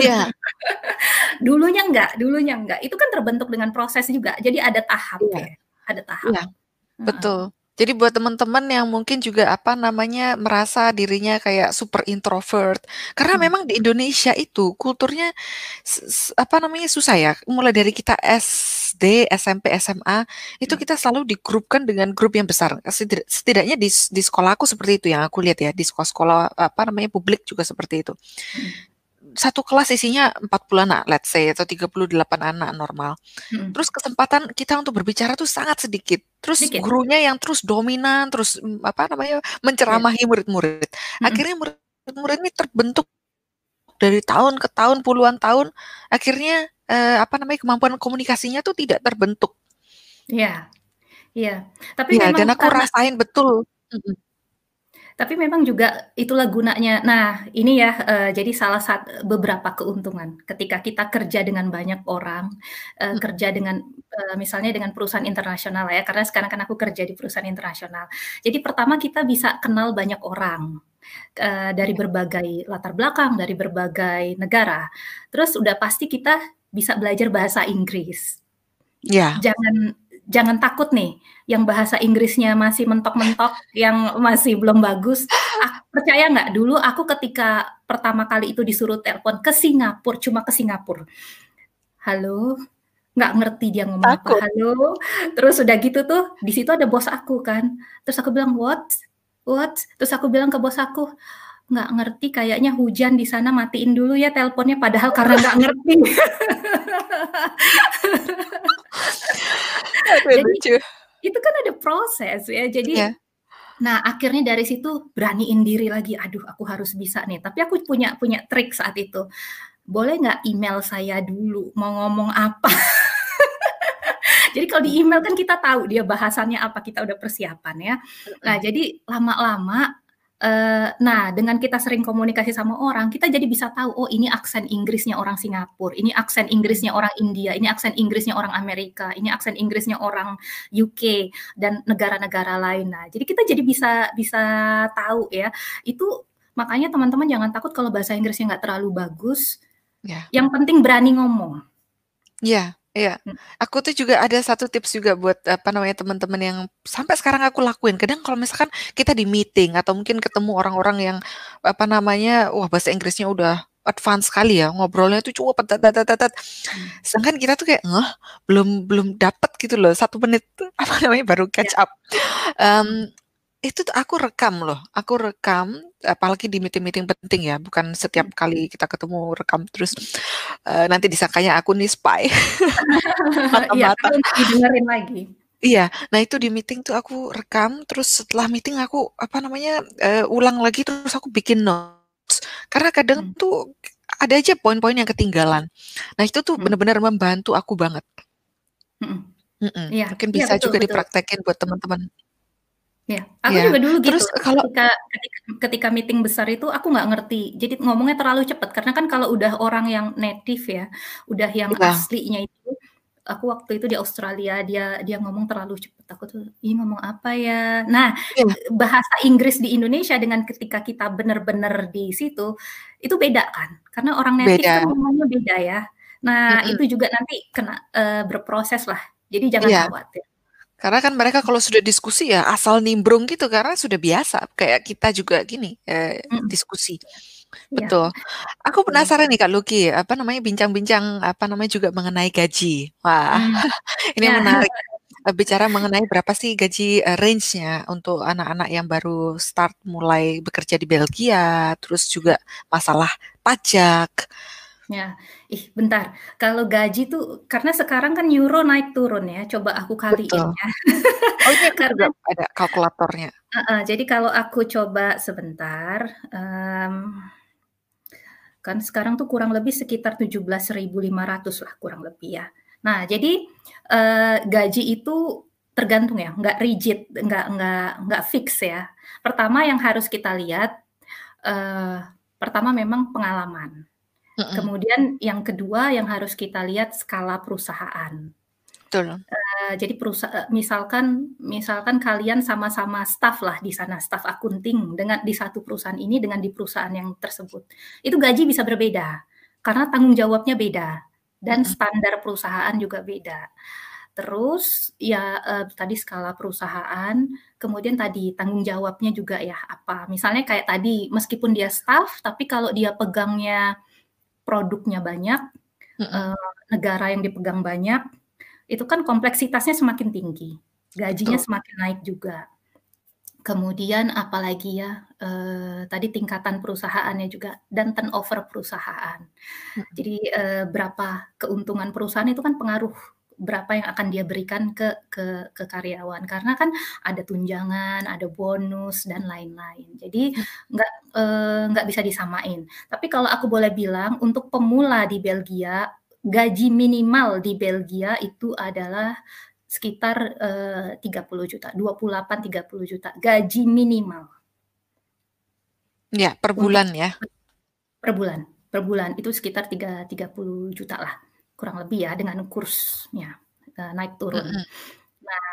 Iya. Dulunya enggak dulunya enggak, itu kan terbentuk dengan proses juga, jadi ada tahap Iya. ya, ada tahap. Iya, Heeh. betul. Jadi buat teman-teman yang mungkin juga, apa namanya, merasa dirinya kayak super introvert, karena Mhm. memang di Indonesia itu kulturnya s s apa namanya, susah ya, mulai dari kita SD, SMP, SMA, itu Mhm. kita selalu digrupkan dengan grup yang besar, setida setidaknya di di sekolahku seperti itu yang aku lihat ya, di sekolah-sekolah, apa namanya, publik juga seperti itu. Mhm. Satu kelas isinya 40 anak, let's say atau 38 anak normal. Mhm. Terus kesempatan kita untuk berbicara tuh sangat sedikit, terus Sedikit. gurunya yang terus dominan, terus, mmm, apa namanya, Iya. menceramahi murid-murid. Mhm. Akhirnya murid-murid ini terbentuk dari tahun ke tahun, puluhan tahun, akhirnya, eee, apa namanya, kemampuan komunikasinya tuh tidak terbentuk. Iya. Iya, tapi Iya, dan memang aku karena rasain betul. Tapi memang juga itulah gunanya. Nah, ini ya, eee, jadi salah sat beberapa keuntungan ketika kita kerja dengan banyak orang, eee, Mhm. kerja dengan, eee, misalnya dengan perusahaan internasional ya, karena sekarang kan aku kerja di perusahaan internasional. Jadi pertama kita bisa kenal banyak orang, eee, dari Iya. berbagai latar belakang, dari berbagai negara. Terus udah pasti kita bisa belajar bahasa Inggris. Iya. Jangan jangan takut nih, yang bahasa Inggrisnya masih mentok-mentok, yang masih belum bagus, ak percaya nggak, dulu aku ketika pertama kali itu disuruh telepon ke Singapura, cuma ke Singapura. "Halo?" Nggak ngerti dia ngomong apa. "Halo?" Terus udah gitu tuh, di situ ada bos aku kan, terus aku bilang, "What? What?" Terus aku bilang ke bos aku, "Nggak ngerti, kayaknya hujan di sana, matiin dulu ya teleponnya." Padahal karena nggak ngerti. Jadi, lucu. itu kan ada proses ya, jadi Iya. nah akhirnya dari situ beraniin diri lagi, "Aduh aku harus bisa nih." Tapi aku punya punya trik saat itu, "Boleh nggak email saya dulu, mau ngomong apa?" Jadi kalau di email kan kita tahu dia bahasannya apa, kita udah persiapan ya. Nah jadi lama-lama, eee, nah dengan kita sering komunikasi sama orang, kita jadi bisa tahu, oh ini aksen Inggrisnya orang Singapura, ini aksen. Inggrisnya orang India, ini aksen Inggrisnya orang Amerika, ini aksen Inggrisnya orang UK, dan negara-negara lain. Nah, jadi kita jadi bisa bisa tahu ya. Itu makanya teman-teman jangan takut kalau bahasa Inggrisnya nggak terlalu bagus, Iya. yang penting berani ngomong. Iya. Iya, Mmm. aku tuh juga ada satu tips juga buat, apa namanya, teman-teman yang sampai sekarang aku lakuin. Kadang kalau misalkan kita di meeting atau mungkin ketemu orang-orang yang, apa namanya, wah bahasa Inggrisnya udah advance sekali ya, ngobrolnya tuh cepet tet tet tet tet. Mmm. Sedangkan kita tuh kayak, "Hah? Belum belum dapet gitu loh, 1 menit apa namanya, baru Iya. catch up." Mhm. Mmm, itu tuh aku rekam loh, aku rekam, apalagi di meeting-meeting penting ya, bukan setiap Mhm. kali kita ketemu rekam terus, eee, nanti disangkanya aku nih spy, Iya, mata-mata. tapi untuk didengerin lagi. Iya, nah itu di meeting tuh aku rekam, terus setelah meeting aku, apa namanya, eee, ulang lagi terus aku bikin notes. Karena kadang Mmm. tuh ada aja poin-poin yang ketinggalan. Nah itu tuh Mmm. bener-bener membantu aku banget. Mhm. Mhm, Iya mungkin iya, bisa betul juga betul. dipraktekin buat teman-teman. Iya, aku Iya, juga dulu gitu, terus kalau ketika ketika ketika meeting besar itu aku nggak ngerti, jadi ngomongnya terlalu cepet, karena kan kalau udah orang yang native ya, udah yang Iya. aslinya itu, aku waktu itu di Australia, dia dia ngomong terlalu cepet, aku tuh, "Ih, ngomong apa ya?" Nah, eee, bahasa Inggris di Indonesia dengan ketika kita bener-bener di situ, itu beda kan, karena orang native kan Beda. ngomongnya beda ya. Nah, Mhm. itu juga nanti kena eee, berproses lah, jadi jangan Iya. khawatir. Karena kan mereka kalau sudah diskusi ya asal nimbrung gitu, karena sudah biasa, kayak kita juga gini, eee, Mhm. diskusi. Iya. Betul. Aku Betul. penasaran nih Kak Luki, apa namanya, bincang-bincang, apa namanya, juga mengenai gaji. Wah, Mmm. ini Iya. menarik, bicara mengenai berapa sih gaji, eee, range-nya untuk anak-anak yang baru start mulai bekerja di Belgia, terus juga masalah pajak. Ya, ih bentar, kalau gaji tuh karena sekarang kan euro naik turun ya, coba aku kaliin Betul. ya. Oh juga Karena ada kalkulatornya. Heeh, jadi kalau aku coba sebentar, mmm, kan sekarang tuh kurang lebih sekitar 17.500 lah kurang lebih ya. Nah jadi, eee, gaji itu tergantung ya, nggak rigid, nggak nggak nggak fix ya. Pertama yang harus kita lihat, eee, pertama memang pengalaman. Mhm. Kemudian yang kedua yang harus kita lihat skala perusahaan. Betul. Eee, jadi perusa eee, misalkan misalkan kalian sama-sama staf lah di sana, staf akunting dengan di satu perusahaan ini dengan di perusahaan yang tersebut. Itu gaji bisa berbeda, karena tanggung jawabnya beda dan Mhm. standar perusahaan juga beda. Terus ya, eee, tadi skala perusahaan, kemudian tadi tanggung jawabnya juga ya, apa, misalnya kayak tadi, meskipun dia staf, tapi kalau dia pegangnya produknya banyak, Mhm. eee, negara yang dipegang banyak, itu kan kompleksitasnya semakin tinggi, gajinya Betul. semakin naik juga. Kemudian apalagi ya, eee, tadi tingkatan perusahaannya juga dan turnover perusahaan. Mhm. Jadi, eee, berapa keuntungan perusahaan itu kan pengaruh berapa yang akan dia berikan ke ke ke karyawan, karena kan ada tunjangan, ada bonus, dan lain-lain. Jadi Mhm. nggak, eee, nggak bisa disamain. Tapi kalau aku boleh bilang, untuk pemula di Belgia, gaji minimal di Belgia itu adalah sekitar, eee, 30.000.000, 28.000.000, 30.000.000, gaji minimal. Iya, per Untuk bulan ya? per bulan per bulan, itu sekitar tiga 30.000.000 lah, kurang lebih ya dengan kursnya, eee, naik turun. Mhm. Nah,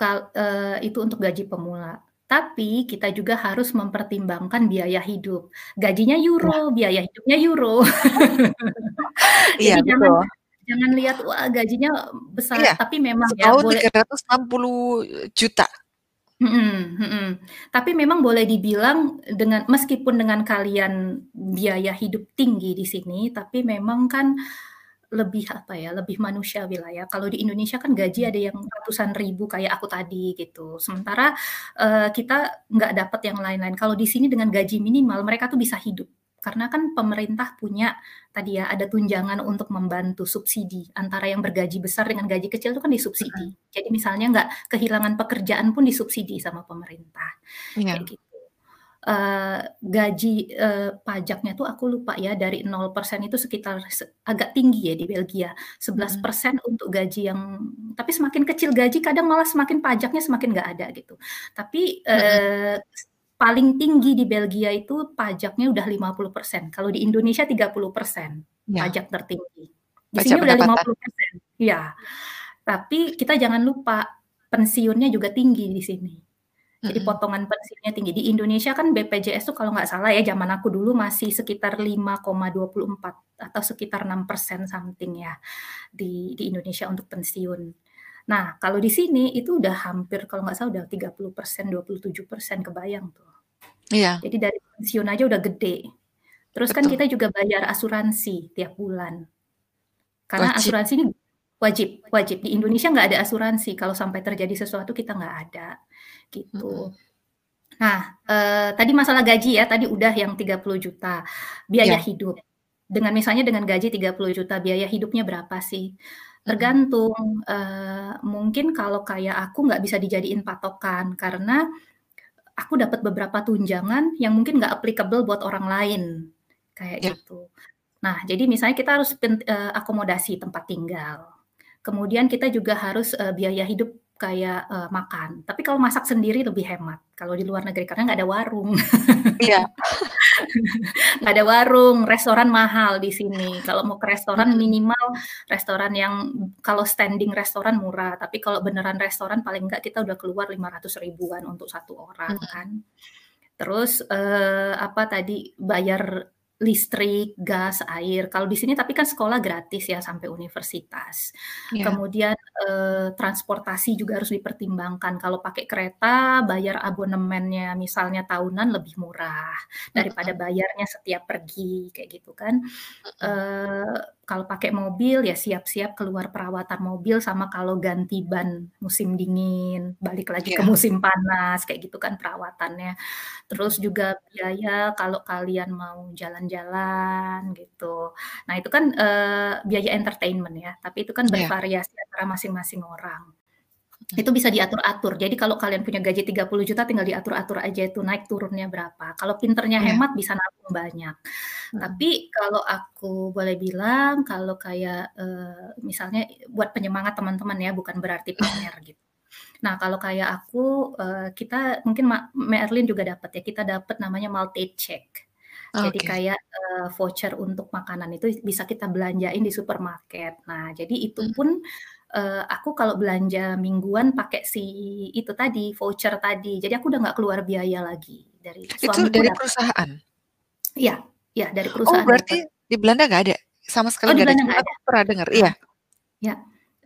kal eee, itu untuk gaji pemula. Tapi kita juga harus mempertimbangkan biaya hidup. Gajinya Iya. euro, biaya hidupnya euro. Iya, jangan betul. jangan lihat, wah gajinya besar, Iya, tapi memang ya boleh 360.000.000. Mhm mhm. Tapi memang boleh dibilang dengan meskipun dengan kalian biaya hidup tinggi di sini, tapi memang kan lebih, apa ya, lebih manusiawi lah ya. Kalau di Indonesia kan gaji Mhm. ada yang ratusan ribu kayak aku tadi gitu. Sementara, eee, kita nggak dapet yang lain-lain. Kalau di sini dengan gaji minimal mereka tuh bisa hidup, karena kan pemerintah punya tadi ya, ada tunjangan untuk membantu subsidi antara yang bergaji besar dengan gaji kecil itu kan disubsidi. Jadi misalnya nggak kehilangan pekerjaan pun disubsidi sama pemerintah, Iya. kayak gitu. Eee, gaji, eee, pajaknya tuh aku lupa ya, dari 0% itu sekitar se agak tinggi ya di Belgia, sebelas Mhm. persen untuk gaji yang tapi semakin kecil gaji kadang malah semakin pajaknya semakin nggak ada gitu. Tapi, eee, paling tinggi di Belgia itu pajaknya udah 50%, kalau di Indonesia 30% Iya. pajak tertinggi. Di Pajak sini udah lima pendapatan. puluh persen. Iya, tapi kita jangan lupa pensiunnya juga tinggi di sini. Jadi potongan pensiunnya tinggi. Di Indonesia kan BPJS tuh kalau nggak salah ya zaman aku dulu masih sekitar 5,24 atau sekitar 6% something ya di di Indonesia untuk pensiun. Nah, kalau di sini itu udah hampir kalau nggak salah udah 30%, 27%, kebayang tuh. Iya. Jadi dari pensiun aja udah gede. Terus kan Betul. kita juga bayar asuransi tiap bulan. Karena Wajib. asuransi ini wajib wajib. Di Indonesia nggak ada asuransi, kalau sampai terjadi sesuatu kita nggak ada, gitu. Mhm. Nah, eee, tadi masalah gaji ya, tadi udah yang 30 juta, biaya Iya. hidup. Dengan misalnya dengan gaji 30 juta, biaya hidupnya berapa sih? Tergantung, eee, mungkin kalau kayak aku nggak bisa dijadiin patokan, karena aku dapat beberapa tunjangan yang mungkin nggak applicable buat orang lain, kayak Iya. gitu. Nah, jadi misalnya kita harus eee, akomodasi tempat tinggal, kemudian kita juga harus, eee, biaya hidup kayak, eee, makan. Tapi kalau masak sendiri lebih hemat, kalau di luar negeri, karena nggak ada warung. Iya. Nggak ada warung, restoran mahal di sini. Kalau mau ke restoran minimal restoran yang kalau standing restoran murah, tapi kalau beneran restoran paling nggak kita udah keluar 500 ribuan untuk 1 orang Mhm. kan. Terus, eee, apa tadi, bayar listrik, gas, air. Kalau di sini tapi kan sekolah gratis ya sampai universitas. Iya. Kemudian, eee, transportasi juga harus dipertimbangkan. Kalau pakai kereta, bayar abonemennya misalnya tahunan lebih murah daripada bayarnya setiap pergi, kayak gitu kan. Mhm. Kalau pakai mobil ya siap-siap keluar perawatan mobil, sama kalau ganti ban musim dingin, balik lagi ke Iya. musim panas, kayak gitu kan perawatannya. Terus juga biaya kalau kalian mau jalan-jalan gitu. Nah itu kan, eee, biaya entertainment ya, tapi itu kan Iya. bervariasi antara masing-masing orang. Mhm. Itu bisa diatur-atur. Jadi kalau kalian punya gaji 30 juta tinggal diatur-atur aja itu naik turunnya berapa. Kalau pinternya Iya. hemat bisa nabung banyak. Mhm. Tapi kalau aku boleh bilang, kalau kayak, eee, misalnya buat penyemangat teman-teman ya, bukan berarti pamer gitu. Nah, kalau kayak aku, eee, kita mungkin ma Merlin juga dapat ya, kita dapat namanya multi check. Jadi Oke. kayak, eee, voucher untuk makanan itu bisa kita belanjain di supermarket. Nah, jadi itu Mhm. pun, eee, aku kalau belanja mingguan pakai si itu tadi, voucher tadi. Jadi aku udah nggak keluar biaya lagi dari Itu suamiku dari dapat. perusahaan? Iya iya dari Oh, perusahaan berarti dapat. di Belanda nggak ada? Sama sekali Oh, di nggak ada? Belanda nggak aku ada. pernah dengar iya. Ya,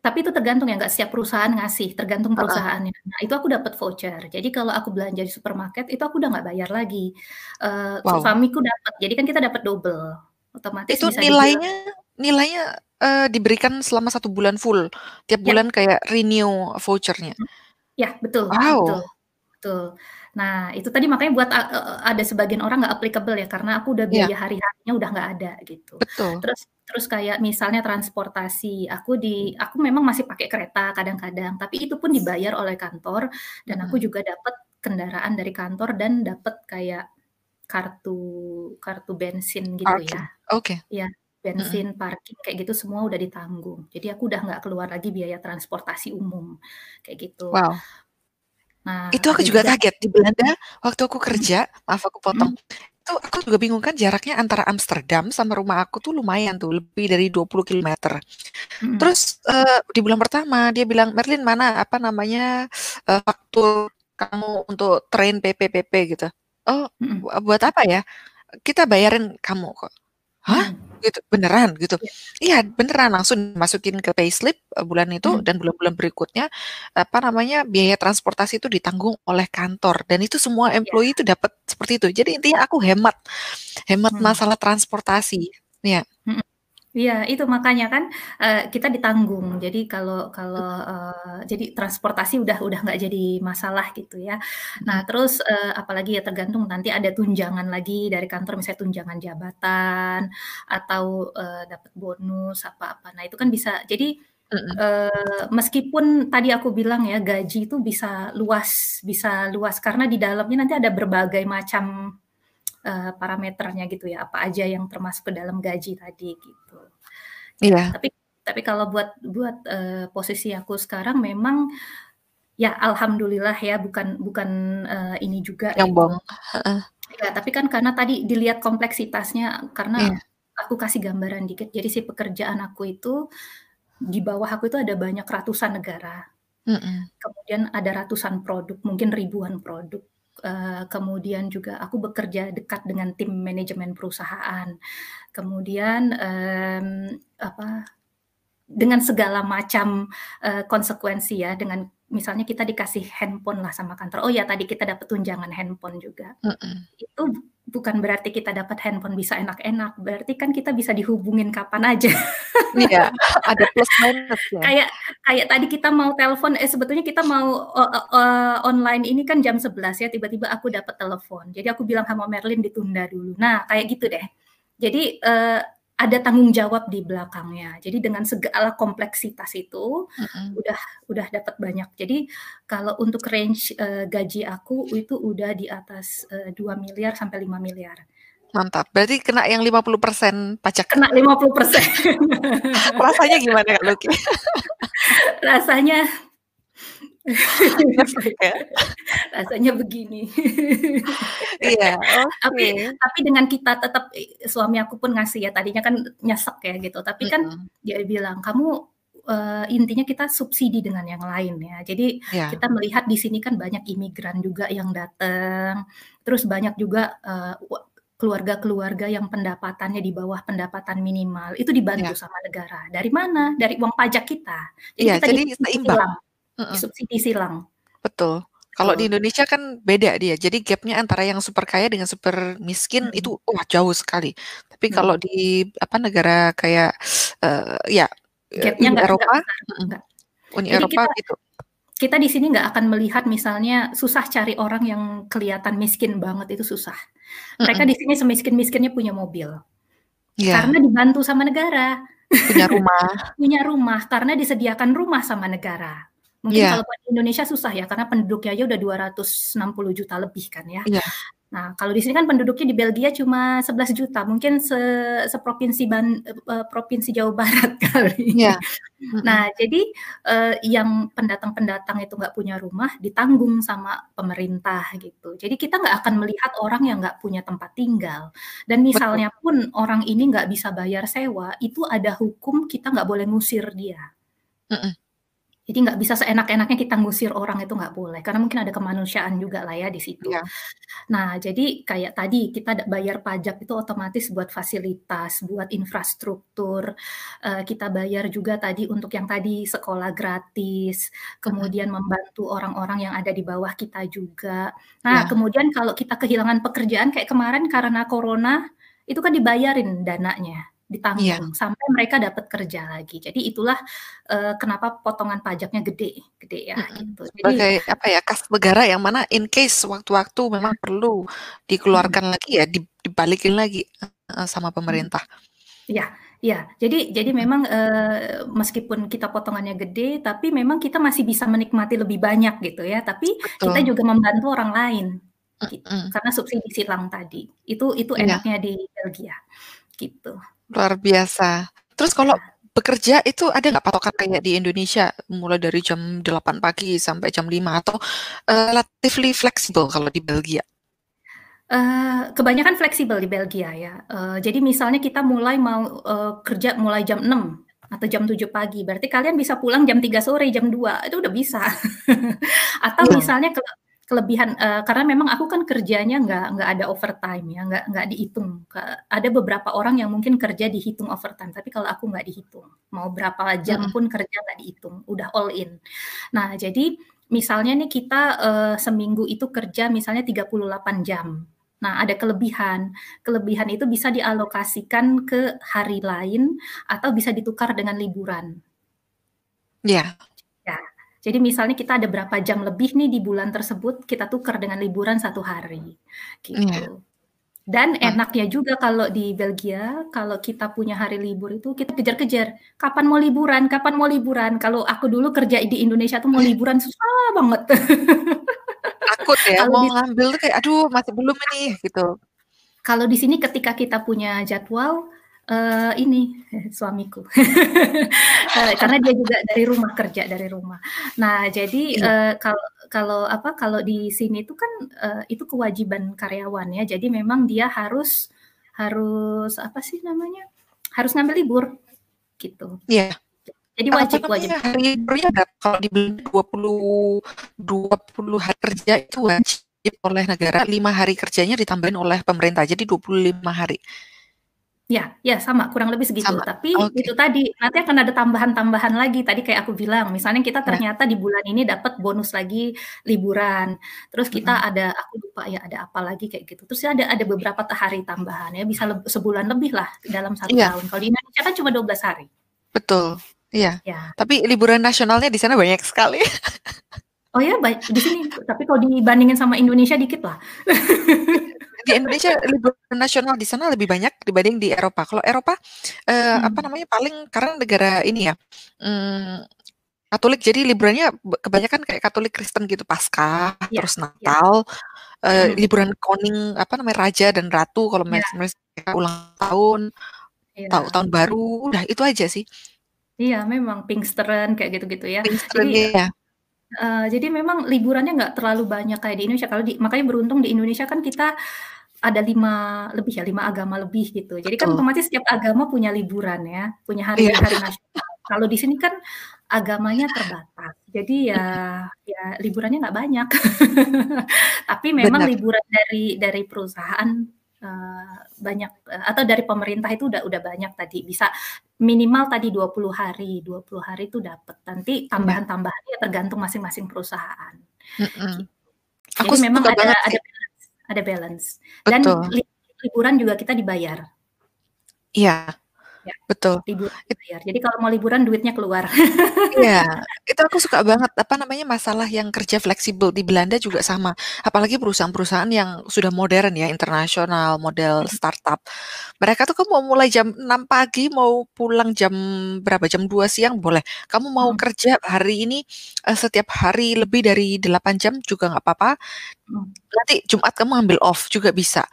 tapi itu tergantung ya, nggak setiap perusahaan ngasih, tergantung perusahaannya. Nah, itu aku dapat voucher. Jadi kalau aku belanja di supermarket, itu aku udah nggak bayar lagi. Su Wow. suamiku dapat, jadi kan kita dapat double. Otomatis Itu bisa dibilang nilainya nilainya, eee, diberikan selama 1 bulan full? Tiap Ya. bulan kayak renew voucher-nya? Mhm. Ya, betul betul Wow. betul. Nah, itu tadi makanya buat a eee, ada sebagian orang nggak applicable ya, karena aku udah Iya. biaya hari-harinya udah nggak ada gitu. Betul. Terus terus kayak misalnya transportasi, aku di aku memang masih pakai kereta kadang-kadang, tapi itu pun dibayar oleh kantor dan aku Mhm. juga dapat kendaraan dari kantor dan dapat kayak kartu kartu bensin gitu Parking, ya. oke. Iya, Mhm. bensin, parking, kayak gitu semua udah ditanggung. Jadi aku udah nggak keluar lagi biaya transportasi umum, kayak gitu. Wow. Nah, Itu aku juga juga kaget, di Belanda waktu aku kerja maaf aku potong, Mhm. itu aku juga bingung kan jaraknya antara Amsterdam sama rumah aku tuh lumayan tuh, lebih dari 20 kilometer. Mhm. Terus, eee, di bulan pertama dia bilang, "Merlin mana, apa namanya, eee, faktur kamu untuk train PP-PP," gitu. "Oh, bu buat apa ya?" "Kita bayarin kamu kok." "Hah?" Mhm. Gitu, "Beneran?" Gitu. Iya. "Iya, beneran." Langsung masukin ke payslip, eee, bulan itu Mhm. dan bulan-bulan berikutnya, apa namanya, biaya transportasi itu ditanggung oleh kantor dan itu semua Iya. employee itu dapat seperti itu. Jadi intinya aku hemat hemat Hmm. masalah transportasi. Iya. Mhm. Iya, itu makanya kan, eee, kita ditanggung. Jadi kalau kalau, eee, jadi transportasi udah udah nggak jadi masalah gitu ya. Mhm. Nah, terus, eee, apalagi ya tergantung nanti ada tunjangan lagi dari kantor, misalnya tunjangan jabatan atau, eee, dapat bonus apa-apa. Nah, itu kan bisa jadi, Mhm. eee, meskipun tadi aku bilang ya gaji itu bisa luas bisa luas karena di dalamnya nanti ada berbagai macam, eee, parameternya gitu ya, apa aja yang termasuk ke dalam gaji tadi gitu. Ya, Iya. tapi tapi kalau buat buat, eee, posisi aku sekarang memang ya alhamdulillah ya bukan bukan, eee, ini juga Nyombong, gitu. heeh. Ya, tapi kan karena tadi dilihat kompleksitasnya, karena Iya. aku kasih gambaran dikit. Jadi si pekerjaan aku itu, di bawah aku itu ada banyak ratusan negara. Mhm. Kemudian ada ratusan produk, mungkin ribuan produk. Uh, kemudian juga aku bekerja dekat dengan tim manajemen perusahaan. Kemudian, apa, dengan segala macam, uh, konsekuensi ya, dengan misalnya kita dikasih handphone lah sama kantor, oh ya tadi kita dapat tunjangan handphone juga. Mhm. Itu bukan berarti kita dapat handphone bisa enak-enak, berarti kan kita bisa dihubungin kapan aja. Iya, ada plus minus ya. Kayak kayak tadi kita mau telepon, eh sebetulnya kita mau uh, uh, online ini kan jam 11 ya, tiba-tiba aku dapat telepon. Jadi aku bilang sama Merlin ditunda dulu. Nah, kayak gitu deh. Jadi uh, ada tanggung jawab di belakangnya. Jadi dengan segala kompleksitas itu Mhm. udah udah dapat banyak. Jadi kalau untuk range uh, gaji aku itu udah di atas uh, 2 miliar sampai 5 miliar. Mantap, berarti kena yang 50% pajak. Kena 50%. Rasanya gimana Kak Luki? Rasanya ya? Rasanya begini. Iya, Tapi oke. tapi dengan kita tetap suami aku pun ngasih ya, tadinya kan nyesek ya gitu, tapi kan Mhm. dia bilang, "Kamu" eee, intinya kita subsidi dengan yang lain ya. Jadi Ya. kita melihat di sini kan banyak imigran juga yang datang, terus banyak juga, wa keluarga-keluarga yang pendapatannya di bawah pendapatan minimal, itu dibantu Ya. sama negara. Dari mana? Dari uang pajak kita. Jadi Iya, kita jadi seimbang. Mhm. disubsidi silang. Betul. Kalau di Betul. Indonesia kan beda dia, jadi gap-nya antara yang super kaya dengan super miskin Mhm. itu, wah jauh sekali. Tapi kalau Mhm. di apa, negara kayak, eee, ya, eee, Gap-nya Uni nggak nggak Eropa besar, mhm, nggak. Uni Jadi Eropa kita gitu. kita di sini nggak akan melihat misalnya susah cari orang yang kelihatan miskin banget, itu susah. Mereka Mhm. di sini semiskin-miskinnya punya mobil. Iya. Karena dibantu sama negara. Punya rumah. Punya rumah, karena disediakan rumah sama negara. Mungkin Iya. kalau buat di Indonesia susah ya, karena penduduknya aja udah 260 juta lebih kan ya. Iya. Nah, kalau di sini kan penduduknya di Belgia cuma 11 juta, mungkin se seprovinsi ban eee, provinsi Jawa Barat kali. Iya. Mhm. Nah, jadi, eee, yang pendatang-pendatang itu nggak punya rumah, ditanggung sama pemerintah gitu. Jadi kita nggak akan melihat orang yang nggak punya tempat tinggal. Dan Betul. misalnya pun orang ini nggak bisa bayar sewa, itu ada hukum kita nggak boleh ngusir dia. Mhm. Jadi nggak bisa seenak-enaknya kita ngusir orang itu nggak boleh, karena mungkin ada kemanusiaan juga lah ya di situ. Iya. Nah, jadi kayak tadi kita bayar pajak itu otomatis buat fasilitas, buat infrastruktur, eee, kita bayar juga tadi untuk yang tadi sekolah gratis, kemudian membantu orang-orang yang ada di bawah kita juga. Nah, Iya. kemudian kalau kita kehilangan pekerjaan kayak kemarin karena corona, itu kan dibayarin dananya, Iya. ditanggung sampai mereka dapat kerja lagi. Jadi itulah, eee, kenapa potongan pajaknya gede gede ya Mhm. gitu. Jadi Sebagai apa ya, kas negara yang mana in case sewaktu-waktu memang perlu dikeluarkan lagi ya, di dibalikin lagi, heeh, sama pemerintah. Iya iya. Jadi jadi memang, eee, meskipun kita potongannya gede, tapi memang kita masih bisa menikmati lebih banyak gitu ya, tapi kita Betul. juga membantu orang lain, gitu. Mhm. Karena subsidi silang tadi. Itu itu Iya. enaknya di Belgia, gitu. Luar biasa. Terus kalau Iya. bekerja itu ada nggak patokan kayak di Indonesia, mulai dari jam 8 pagi sampai jam 5 atau, eee, relatively fleksibel kalau di Belgia? Eee, kebanyakan fleksibel di Belgia ya, eee, jadi misalnya kita mulai mau, eee, kerja mulai jam 6 atau jam 7 pagi, berarti kalian bisa pulang jam 3 sore, jam 2, itu udah bisa. Atau Iya. misalnya kele kelebihan eee, karena memang aku kan kerjanya nggak nggak ada overtime ya, nggak nggak dihitung. Ada beberapa orang yang mungkin kerja dihitung overtime, tapi kalau aku nggak dihitung. Mau berapa jam pun kerja nggak dihitung, udah all in. Nah, jadi misalnya nih kita, eee, seminggu itu kerja misalnya 38 jam. Nah, ada kelebihan. Kelebihan itu bisa dialokasikan ke hari lain atau bisa ditukar dengan liburan. Ya, jadi misalnya kita ada berapa jam lebih nih di bulan tersebut, kita tukar dengan liburan 1 hari, Iya. gitu. Dan Wah. enaknya juga kalau di Belgia, kalau kita punya hari libur itu kita kejar-kejar, "Kapan mau liburan kapan mau liburan?" Kalau aku dulu kerja di Indonesia tuh mau liburan susah banget. Takut ya, Kalau mau di ngambil tuh kayak, "Aduh masih belum ini," gitu. Kalau di sini ketika kita punya jadwal, eee, ini suamiku, eee, karena dia juga dari rumah, kerja dari rumah. Nah, jadi, eee, kalau kalau apa, kalau di sini tuh kan, eee, itu kewajiban karyawan ya, jadi memang dia harus harus apa sih namanya, harus ngambil libur, gitu. Iya. Jadi Apa wajib wajib. namanya, hari liburnya? Kalau di Belanda 20 20 hari kerja itu wajib oleh negara, 5 hari kerjanya ditambahin oleh pemerintah, jadi 25 hari. Ya ya sama, kurang lebih segitu. Sama, Tapi oke. itu tadi, nanti akan ada tambahan-tambahan lagi, tadi kayak aku bilang, misalnya kita Ya. ternyata di bulan ini dapat bonus lagi liburan, terus kita Mhm. ada aku lupa ya ada apa lagi kayak gitu, terus ada ada beberapa hari tambahan ya, bisa leb sebulan lebih lah dalam 1 Iya. tahun. Kalau di Indonesia kan cuma 12 hari. Betul, iya. Ya. Tapi liburan nasionalnya di sana banyak sekali. Oh ya, ba di sini, tapi kalau dibandingin sama Indonesia dikit lah. Di Indonesia liburan nasional di sana lebih banyak dibanding di Eropa. Kalau Eropa, eee, apa Mhm. namanya, paling karena negara ini ya, mmm, Katolik, jadi liburannya kebanyakan kayak Katolik Kristen gitu, Paskah, Iya terus iya. Natal, eee, Mhm. liburan Koning, apa namanya, raja dan ratu kalau Iya. mes ulang tahun, tau Iya. tahun baru, udah itu aja sih. Iya memang, Pingsteren kayak gitu-gitu ya. Pingsteren, Jadi iya. heeh, jadi memang liburannya nggak terlalu banyak kayak di Indonesia. Kalau di makanya beruntung di Indonesia kan kita ada 5 lebih ya, 5 agama lebih gitu. Jadi kan Betul. otomatis setiap agama punya liburan ya, punya hari-hari nasional. Kalau di sini kan agamanya terbatas, jadi ya ya liburannya nggak banyak. Tapi memang Bener. liburan dari dari perusahaan, eee, banyak, eee, atau dari pemerintah itu udah udah banyak tadi, bisa minimal tadi 20 hari, 20 hari itu dapet. Nanti tambahan-tambahannya tergantung masing-masing perusahaan, Mhm. gitu. Aku Jadi memang ada banget ada ada balance. Dan Betul. liburan juga kita dibayar. Iya, Ya, betul. liburan It dibayar. Jadi kalau mau liburan duitnya keluar. Iya, itu aku suka banget, apa namanya, masalah yang kerja fleksibel. Di Belanda juga sama, apalagi perusahaan-perusahaan yang sudah modern ya, internasional, model startup. Mereka tuh kamu mau mulai jam 6 pagi, mau pulang jam berapa, jam 2 siang boleh. Kamu mau Mhm. kerja hari ini, eee, setiap hari lebih dari 8 jam juga nggak apa-apa. Mhm. Nanti Jumat kamu ambil off juga bisa.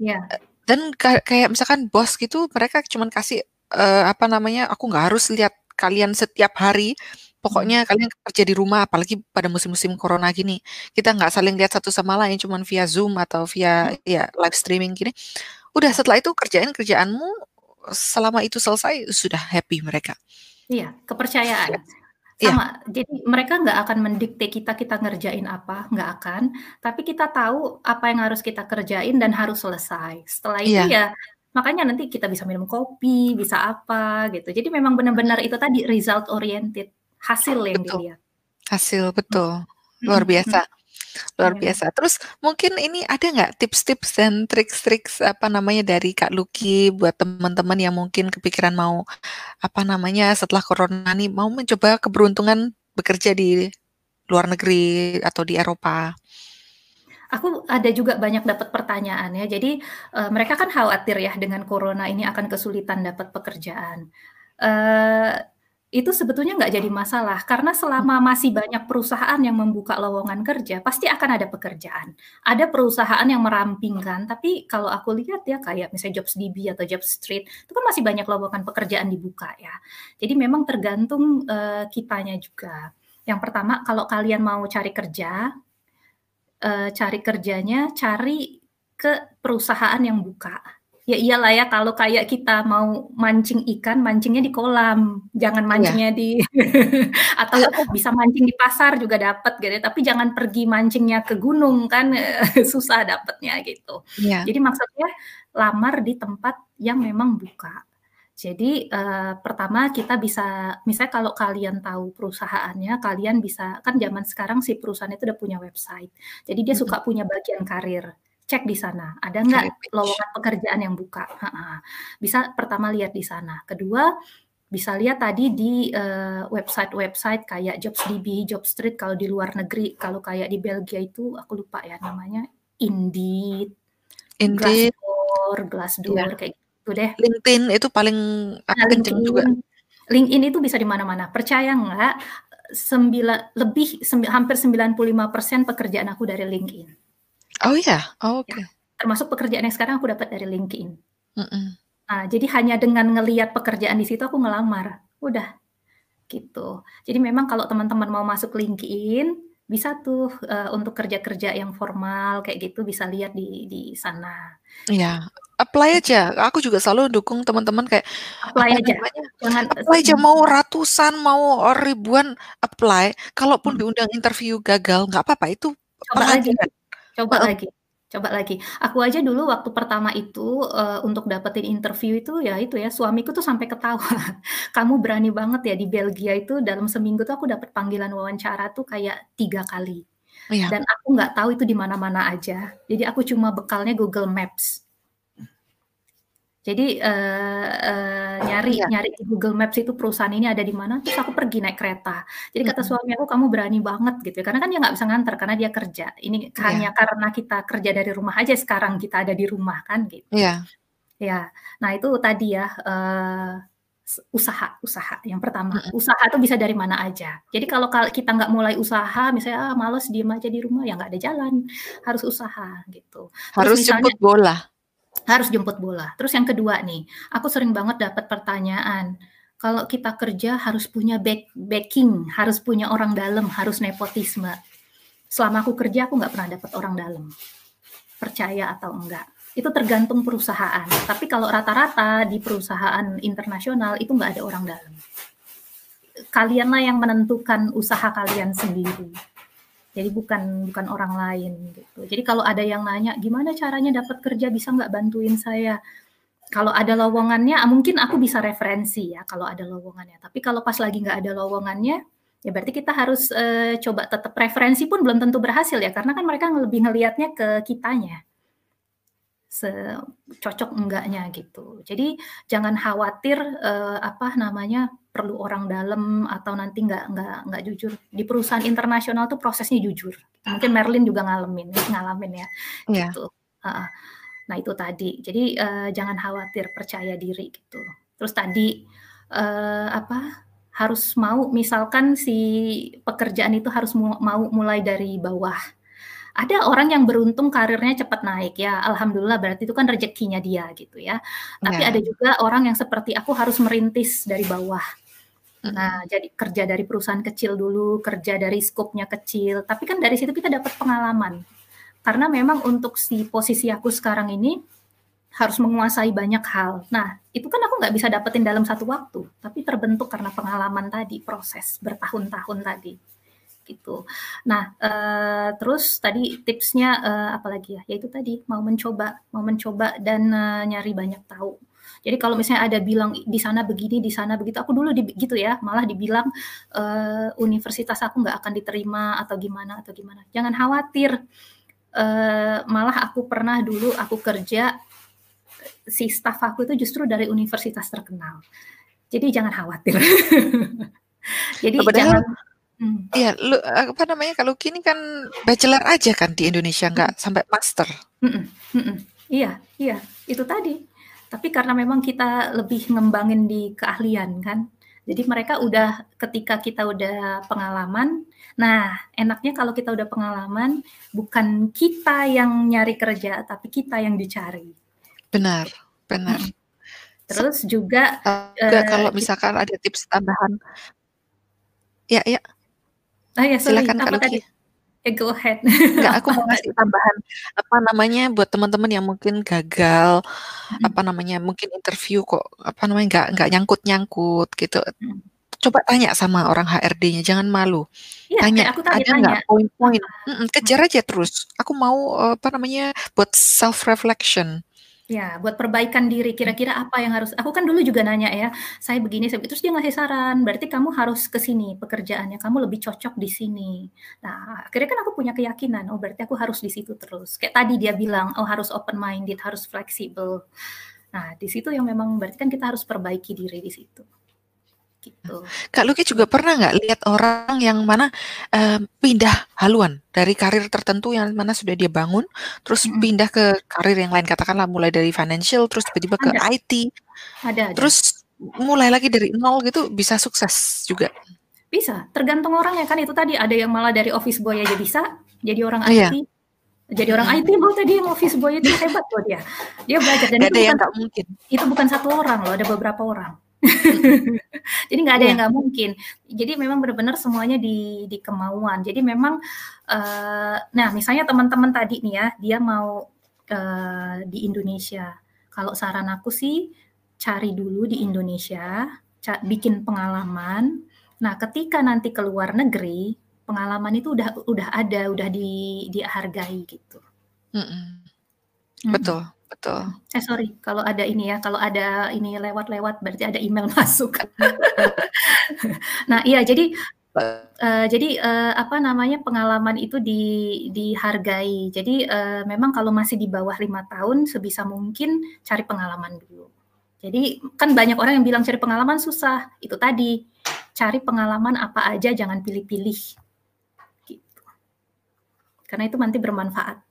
Iya. E dan ka kayak misalkan bos gitu, mereka cuman kasih, eee, apa namanya, "Aku nggak harus lihat kalian setiap hari, Mhm. pokoknya kalian kerja di rumah," apalagi pada musim-musim corona gini. Kita nggak saling lihat satu sama lain, cuman via Zoom atau via Mhm. ya live streaming gini. Udah Ya. setelah itu kerjain kerjaanmu, selama itu selesai sudah happy mereka. Iya, kepercayaan. Iya. Sama, jadi mereka nggak akan mendikte kita, kita ngerjain apa, nggak akan. Tapi kita tahu apa yang harus kita kerjain dan harus selesai. Setelah itu Iya. ya makanya nanti kita bisa minum kopi, bisa apa, gitu. Jadi memang benar-benar itu tadi result oriented, hasil yang Betul. dilihat. Hasil, Mhm. betul. Mhm Luar mhm. biasa luar Iya. biasa. Terus mungkin ini ada nggak tips-tips dan triks-triks, apa namanya, dari Kak Luki buat teman-teman yang mungkin kepikiran mau, apa namanya, setelah corona nih, mau mencoba keberuntungan bekerja di luar negeri atau di Eropa? Aku ada juga banyak dapat pertanyaan ya. Jadi, eee, mereka kan khawatir ya dengan corona ini akan kesulitan dapat pekerjaan. Eee, itu sebetulnya nggak jadi masalah, karena selama masih banyak perusahaan yang membuka lowongan kerja, pasti akan ada pekerjaan. Ada perusahaan yang merampingkan, tapi kalau aku lihat ya kayak misalnya JobsDB atau Jobstreet, itu kan masih banyak lowongan pekerjaan dibuka ya. Jadi memang tergantung, eee, kitanya juga. Yang pertama, kalau kalian mau cari kerja, eee, cari kerjanya, cari ke perusahaan yang buka. Ya iyalah ya kalau kayak kita mau mancing ikan, mancingnya di kolam, jangan Iya. mancingnya di atau bisa mancing di pasar juga dapat gitu ya, tapi jangan pergi mancingnya ke gunung kan, susah dapatnya gitu. Iya. Jadi maksudnya lamar di tempat yang memang buka. Jadi, eee, pertama kita bisa misalnya kalau kalian tahu perusahaannya, kalian bisa kan zaman sekarang si perusahaan itu udah punya website. Jadi dia suka punya bagian karir, cek di sana, ada nggak lowongan pekerjaan yang buka? Bisa pertama lihat di sana. Kedua, bisa lihat tadi di, eee, website-website kayak JobsDB, Jobstreet kalau di luar negeri, kalau kayak di Belgia itu aku lupa ya namanya, Indeed, Indeed. Glassdoor. Glassdoor kayak gitu deh. LinkedIn itu paling, Nah, kenceng juga. LinkedIn itu bisa di mana-mana. Percaya nggak, sembilan lebih sembi hampir 95% pekerjaan aku dari LinkedIn. Oh ya? Oh, Ya, oke. termasuk pekerjaan yang sekarang aku dapat dari LinkedIn. Mhm. Nah, jadi hanya dengan ngelihat pekerjaan di situ aku ngelamar, udah, gitu. Jadi memang kalau teman-teman mau masuk LinkedIn, Bisa tuh, eee, untuk kerja-kerja yang formal kayak gitu bisa lihat di di sana. Iya, apply aja. Aku juga selalu dukung teman-teman kayak, Apply apa aja, namanya, jangan apply aja mau ratusan, mau ribuan, apply. Kalaupun Mhm. diundang interview gagal, nggak apa-apa, itu Coba lagi pelajaran. coba Heeh. lagi coba lagi. Aku aja dulu waktu pertama itu, eee, untuk dapetin interview itu, ya itu ya, suamiku tuh sampai ketawa. "Kamu berani banget ya di Belgia itu dalam seminggu tuh aku dapat panggilan wawancara tuh kayak 3 kali, Iya. dan aku nggak tahu itu di mana-mana aja. Jadi aku cuma bekalnya Google Maps." Jadi, eee eee, nyari Iya. nyari di Google Maps itu perusahaan ini ada di mana, terus aku pergi naik kereta. Jadi kata suami aku, "Kamu berani banget," gitu ya, karena kan dia nggak bisa nganter karena dia kerja. Ini Iya. hanya karena kita kerja dari rumah aja sekarang kita ada di rumah kan gitu. Iya. Ya, nah itu tadi ya, s usaha usaha yang pertama. Mhm. Usaha tuh bisa dari mana aja. Jadi kalau kal kita nggak mulai usaha misalnya, "Ah males diem aja di rumah," ya nggak ada jalan, harus usaha gitu. Terus Harus misalnya jemput bola. Harus jemput bola. Terus yang kedua nih, aku sering banget dapat pertanyaan, kalau kita kerja harus punya back backing, harus punya orang dalam, harus nepotisme. Selama aku kerja aku nggak pernah dapat orang dalam. Percaya atau enggak. Itu tergantung perusahaan, tapi kalau rata-rata di perusahaan internasional itu nggak ada orang dalam. Kalianlah yang menentukan usaha kalian sendiri. Jadi bukan bukan orang lain gitu. Jadi kalau ada yang nanya, "Gimana caranya dapat kerja, bisa nggak bantuin saya?" Kalau ada lowongannya, mungkin aku bisa referensi ya kalau ada lowongannya. Tapi kalau pas lagi nggak ada lowongannya, ya berarti kita harus, eee, coba tetap referensi pun belum tentu berhasil ya, karena kan mereka lebih ngelihatnya ke kitanya. Cocok enggaknya gitu. Jadi jangan khawatir, eee, apa namanya, perlu orang dalam atau nanti nggak nggak nggak jujur. Di perusahaan internasional tuh prosesnya jujur. Mungkin Merlin juga ngalamin ngalamin ya, Iya. gitu. Nah itu tadi. Jadi, eee, jangan khawatir, percaya diri gitu. Terus tadi, eee, apa, harus mau misalkan si pekerjaan itu harus mu mau mulai dari bawah. Ada orang yang beruntung karirnya cepat naik ya, alhamdulillah berarti itu kan rezekinya dia gitu ya. Tapi Iya. ada juga orang yang seperti aku harus merintis dari bawah. Nah, jadi kerja dari perusahaan kecil dulu, kerja dari skopnya kecil, tapi kan dari situ kita dapat pengalaman. Karena memang untuk si posisi aku sekarang ini, harus menguasai banyak hal. Nah, itu kan aku nggak bisa dapetin dalam satu waktu, tapi terbentuk karena pengalaman tadi, proses bertahun-tahun tadi, gitu. Nah, eee, terus tadi tipsnya, eee, apalagi ya, ya itu tadi, mau mencoba mau mencoba dan, eee, nyari banyak tahu. Jadi kalau misalnya ada bilang di sana begini, di sana begitu, aku dulu di gitu ya, malah dibilang, eee, universitas aku nggak akan diterima atau gimana atau gimana. Jangan khawatir, eee, malah aku pernah dulu aku kerja, si staf aku itu justru dari universitas terkenal. Jadi jangan khawatir. Jadi Nah, padahal jangan mmm. iya, lu apa namanya, Kak Luki ini kan bachelor aja kan di Indonesia, nggak Mhm. sampai master. Mhm mhm. Iya iya, itu tadi. Tapi karena memang kita lebih ngembangin di keahlian kan. Jadi mereka udah ketika kita udah pengalaman, nah enaknya kalau kita udah pengalaman, bukan kita yang nyari kerja, tapi kita yang dicari. Benar benar. Terus juga, juga eee, kalau misalkan ada tips tambahan Iya iya. Ah, ya sorry, Silakan Kak tadi? Eh, go ahead. Enggak, aku Apa mau ngasih tambahan, apa namanya, buat teman-teman yang mungkin gagal, apa Mhm. namanya, mungkin interview kok, apa namanya, nggak nggak nyangkut-nyangkut gitu. Mhm. Coba tanya sama orang HRD-nya, jangan malu. Iya, Tanya, aku tadi ada nggak tanya, poin-poin apa mhm. kejar aja terus. Aku mau, apa namanya, buat self reflection. Ya, buat perbaikan diri, Mmm. kira-kira apa yang harus aku kan dulu juga nanya ya, "Saya begini saya" terus dia ngasih saran, "Berarti kamu harus ke sini pekerjaannya, kamu lebih cocok di sini." Nah, akhirnya kan aku punya keyakinan, "Oh berarti aku harus di situ terus." Kayak tadi dia bilang, "Oh harus open minded, harus fleksibel." Nah, di situ yang memang berarti kan kita harus perbaiki diri di situ. Gitu. Kak Luki juga pernah nggak lihat orang yang mana, eee, pindah haluan dari karir tertentu yang mana sudah dia bangun, terus Mhm. pindah ke karir yang lain, katakanlah mulai dari financial, terus tiba-tiba ke Ada. IT, Ada ada. terus mulai lagi dari nol gitu, bisa sukses juga? Bisa, tergantung orangnya, kan itu tadi, ada yang malah dari office boy aja bisa, jadi orang Iya. IT. Jadi orang. IT malah tadi yang office boy itu hebat loh dia. Dia belajar dan itu ada yang bukan mungkin. itu bukan 1 orang loh, ada beberapa orang. Jadi nggak ada Iya. yang nggak mungkin. Jadi memang benar-benar semuanya di di kemauan. Jadi memang, eee, nah misalnya teman-teman tadi nih ya, dia mau, eee, di Indonesia. Kalau saran aku sih cari dulu di Indonesia, ca bikin pengalaman. Nah, ketika nanti ke luar negeri, pengalaman itu udah udah ada, udah di dihargai gitu. Mhm. Mhm. Betul betul. Eh, sorry kalau ada ini ya, kalau ada ini lewat-lewat berarti ada email masuk. Nah, iya jadi eee, jadi, eee, apa namanya, pengalaman itu di dihargai. Jadi, eee, memang kalau masih di bawah 5 tahun sebisa mungkin cari pengalaman dulu. Jadi kan banyak orang yang bilang cari pengalaman susah, itu tadi, cari pengalaman apa aja jangan pilih-pilih. Gitu. Karena itu nanti bermanfaat.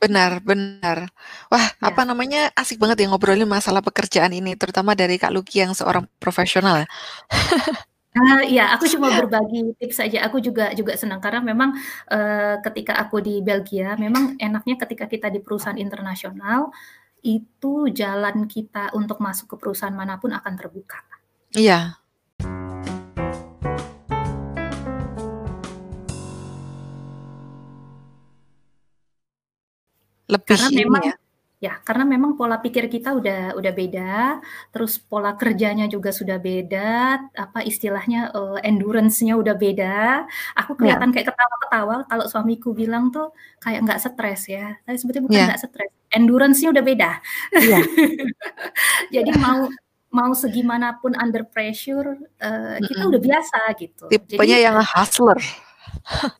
Benar benar. Wah, Iya. apa namanya, asik banget ya ngobrolin masalah pekerjaan ini, terutama dari Kak Luki yang seorang profesional ya. Nah, iya, aku cuma berbagi tips saja. Aku juga juga senang karena memang, eee, ketika aku di Belgia, memang enaknya ketika kita di perusahaan internasional, itu jalan kita untuk masuk ke perusahaan mana pun akan terbuka. Iya. Lebih Karena memang ya ya, karena memang pola pikir kita udah udah beda, terus pola kerjanya juga sudah beda, apa istilahnya, eee, endurance-nya udah beda. Aku Iya. kelihatan kayak ketawa-ketawa kalau suamiku bilang tuh kayak nggak stres ya, tapi sebetulnya bukan Iya. nggak stres, endurance-nya udah beda. Iya. Jadi mau mau segimanapun under pressure, eee, kita Mhm. udah biasa gitu. Tipenya Jadi yang hustler.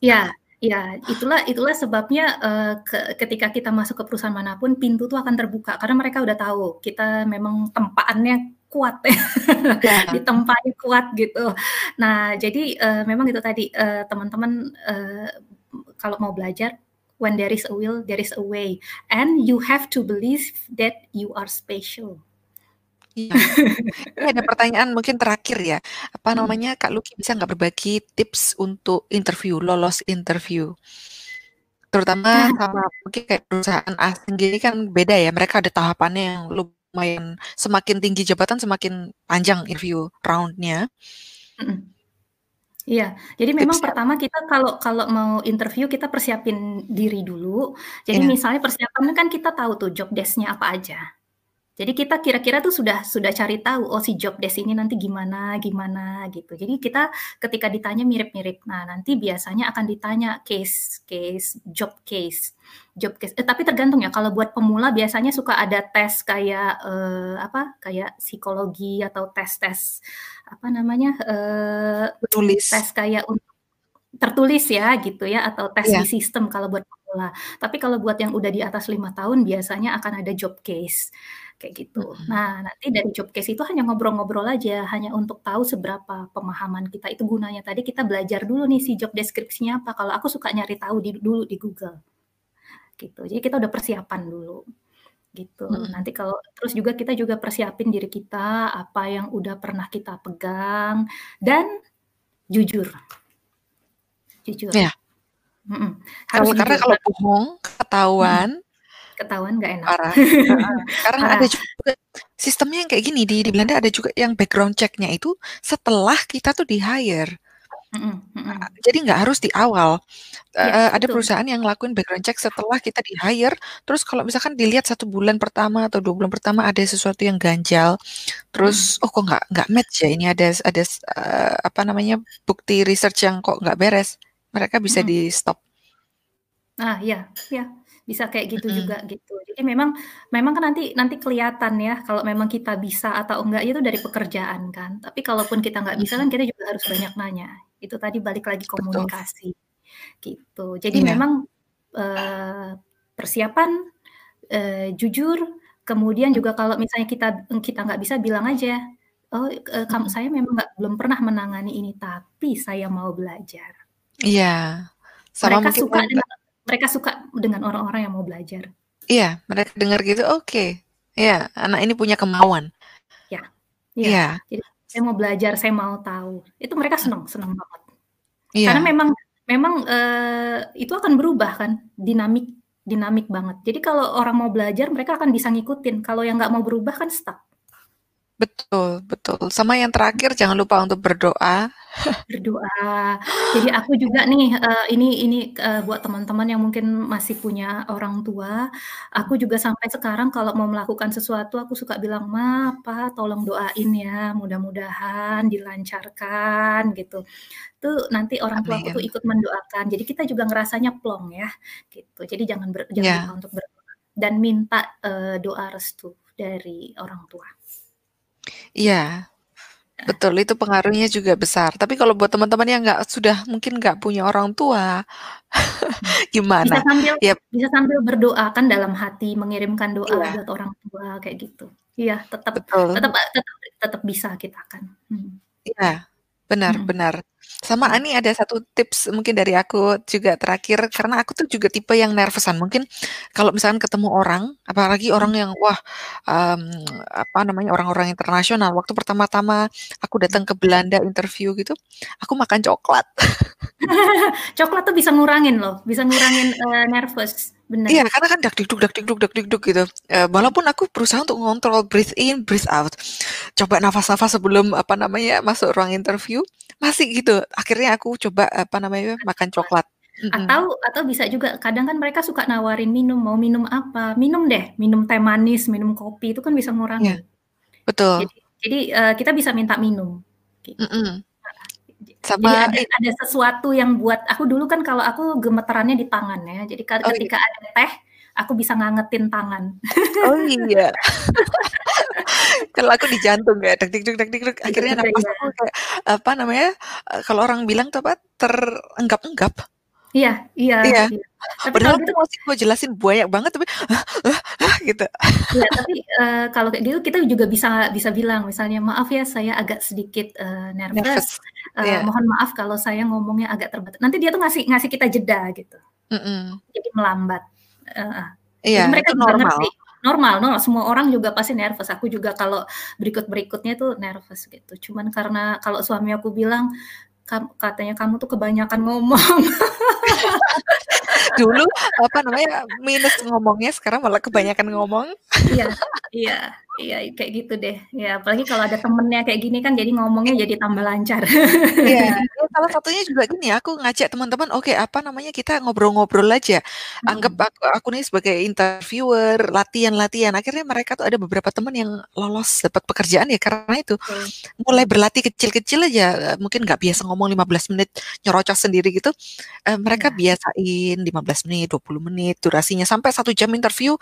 Iya iya, itulah itulah sebabnya, eee, ke ketika kita masuk ke perusahaan mana pun, pintu tuh akan terbuka karena mereka udah tahu kita memang tempaannya kuat ya, Iya. ditempanya kuat gitu. Nah, jadi, eee, memang itu tadi, eee, teman-teman, eee, kalau mau belajar, when there is a will, there is a way, and you have to believe that you are special. Iya. Ini ada pertanyaan mungkin terakhir ya, apa Mhm. namanya, Kak Luki bisa nggak berbagi tips untuk interview, lolos interview? Terutama Nah. sama mungkin kayak perusahaan asing gini kan beda ya, mereka ada tahapannya yang lumayan semakin tinggi jabatan semakin panjang interview round-nya. Mhm. Iya, jadi memang Tipsnya pertama kita kalau kalau mau interview kita persiapin diri dulu. Jadi Iya. misalnya persiapannya kan kita tahu tuh job desk-nya apa aja. Jadi kita kira-kira tuh sudah sudah cari tahu, oh si job desk ini nanti gimana gimana gitu. Jadi kita ketika ditanya mirip-mirip. Nah, nanti biasanya akan ditanya case case, job case job case eh, tapi tergantung ya, kalau buat pemula biasanya suka ada tes kayak, eee, apa, kayak psikologi atau tes-tes, apa namanya, eee, Menulis. tes kayak untuk tertulis ya gitu ya, atau tes Iya. di sistem kalau buat pemula. Tapi kalau buat yang udah di atas 5 tahun biasanya akan ada job case, kayak gitu. Nah, nanti dari job case itu hanya ngobrol-ngobrol aja, hanya untuk tahu seberapa pemahaman kita. Itu gunanya tadi kita belajar dulu nih si job description-nya apa, kalau aku suka nyari tahu di dulu di Google. Gitu, jadi kita udah persiapan dulu, gitu. Mhm. Nanti kalau terus juga kita juga persiapin diri kita, apa yang udah pernah kita pegang, dan jujur. Jujur. Iya. Mhm, harus karena kalau bohong, ketahuan Ketahuan nggak enak. parah, heeh. Sekarang ada Parah. juga sistemnya yang kayak gini, di di Belanda ada juga yang background check-nya itu setelah kita tuh di-hire. Mhm mhm. A jadi nggak harus di awal. Iya, Eee, ada betul. perusahaan yang ngelakuin background check setelah kita di-hire, terus kalau misalkan dilihat 1 bulan pertama atau 2 bulan pertama ada sesuatu yang ganjal, terus, Mhm. "Oh kok nggak nggak match ya, ini ada ada eee, apa namanya, bukti research yang kok nggak beres." Mereka bisa Mhm. di-stop. Nah, iya iya, bisa kayak gitu Mhm. juga gitu. Jadi memang memang kan nanti nanti kelihatan ya kalau memang kita bisa atau enggak itu dari pekerjaan kan. Tapi kalaupun kita nggak bisa kan kita juga harus banyak nanya. Itu tadi balik lagi Betul. komunikasi, gitu. Jadi Iya. memang, eee, persiapan, eee, jujur, kemudian juga kalau misalnya kita kita nggak bisa bilang aja, "Oh, eee, kam Mhm. saya memang nggak belum pernah menangani ini, tapi saya mau belajar." Iya, sama Mereka mungkin suka dengan mereka suka dengan orang-orang yang mau belajar. Iya, mereka dengar gitu, oke, iya, anak ini punya kemauan. Ya, iya. Iya. Jadi saya mau belajar, saya mau tahu. Itu mereka senang senang banget. Karena Iya. memang memang, eee, itu akan berubah kan, dinamik dinamik banget. Jadi kalau orang mau belajar mereka akan bisa ngikutin, kalau yang nggak mau berubah kan stuck. Betul betul. Sama yang terakhir jangan lupa untuk berdoa. Berdoa. Jadi aku juga nih, eee, ini ini, eee, buat teman-teman yang mungkin masih punya orang tua, aku juga sampai sekarang kalau mau melakukan sesuatu aku suka bilang, "Ma, Pa, tolong doain ya, mudah-mudahan dilancarkan," gitu. Tuh nanti orang tuaku tuh Amin. ikut mendoakan, jadi kita juga ngerasanya plong ya, gitu. Jadi jangan ber jangan lupa Ya. untuk berdoa dan minta, eee, doa restu dari orang tua. Iya. Betul, itu pengaruhnya juga besar. Tapi kalau buat teman-teman yang nggak sudah mungkin nggak punya orang tua. Bisa gimana? sambil Yap bisa sambil berdoa kan dalam hati, mengirimkan doa Iya. buat orang tua, kayak gitu. Iya, tetap tetap Betul. tetap tetap bisa kita kan, mhm. Iya, benar Mhm. benar. Sama Mhm. ini ada satu tips mungkin dari aku juga terakhir, karena aku tuh juga tipe yang nervous-an. Mungkin kalau misalkan ketemu orang, apalagi orang Mhm. yang wah, mmm, apa namanya, orang-orang internasional, waktu pertama-tama aku Mhm. datang ke Belanda interview gitu, aku makan coklat. Coklat tuh bisa ngurangin loh, bisa ngurangin, eee, nervous, Iya, bener. karena kan dak-digdug-dak-digdug-dak-digdug gitu. Eee, walaupun aku berusaha untuk ngontrol breathe in, breathe out. Coba nafas-nafas sebelum, apa namanya, masuk ruang interview, masih gitu. Akhirnya aku coba, apa namanya, Makan makan coklat. Atau atau bisa juga kadang kan mereka suka nawarin minum, "Mau minum apa?" "Minum deh, minum teh manis, minum kopi," itu kan bisa Iya, ngurangin. betul. Jadi jadi, eee, kita bisa minta minum, gitu. Mhm. Heeh. Ja jadi Sama ada ada sesuatu yang buat aku dulu kan kalau aku gemetarannya di tangan ya, jadi Oh, ketika gitu. ada teh, aku bisa ngangetin tangan. Oh, iya. Kalau aku di jantung kayak dak-digdug-dak-digdug, akhirnya nafas Iya. aku kayak, apa namanya, eee, kalau orang bilang tuh apa, terenggap-enggap. Iya iya Iya. iya. Tapi Padahal gitu masih mau jelasin banyak banget, tapi gitu. Iya, tapi, eee, kalau kayak gitu kita juga bisa bisa bilang misalnya, "Maaf ya saya agak sedikit, eee, nervous, Nervous, eee, iya. mohon maaf kalau saya ngomongnya agak terbata" nanti dia tuh ngasih ngasih kita jeda gitu. Mhm. Jadi melambat, heeh. Iya, Jadi mereka itu juga normal. ngerti, normal no semua orang juga pasti nervous, aku juga kalau berikut-berikutnya tuh nervous gitu. Cuman karena kalau suami aku bilang, kam katanya, "Kamu tuh kebanyakan ngomong." Dulu, apa namanya, minus ngomongnya, sekarang malah kebanyakan ngomong. Iya iya iya, kayak gitu deh. Ya apalagi kalau ada temennya kayak gini kan jadi ngomongnya jadi tambah lancar. Iya, ya salah satunya juga gini, aku ngajak teman-teman, oke, apa namanya, kita ngobrol-ngobrol aja. Anggap aku aku nih sebagai interviewer, latihan-latihan. Akhirnya mereka tuh ada beberapa teman yang lolos dapat pekerjaan ya karena itu. Betul, Mulai berlatih kecil-kecil aja, eee, mungkin nggak biasa ngomong 15 menit, nyerocos sendiri gitu, eee, mereka Iya. biasain 15 menit, 20 menit durasinya, sampai 1 jam interview,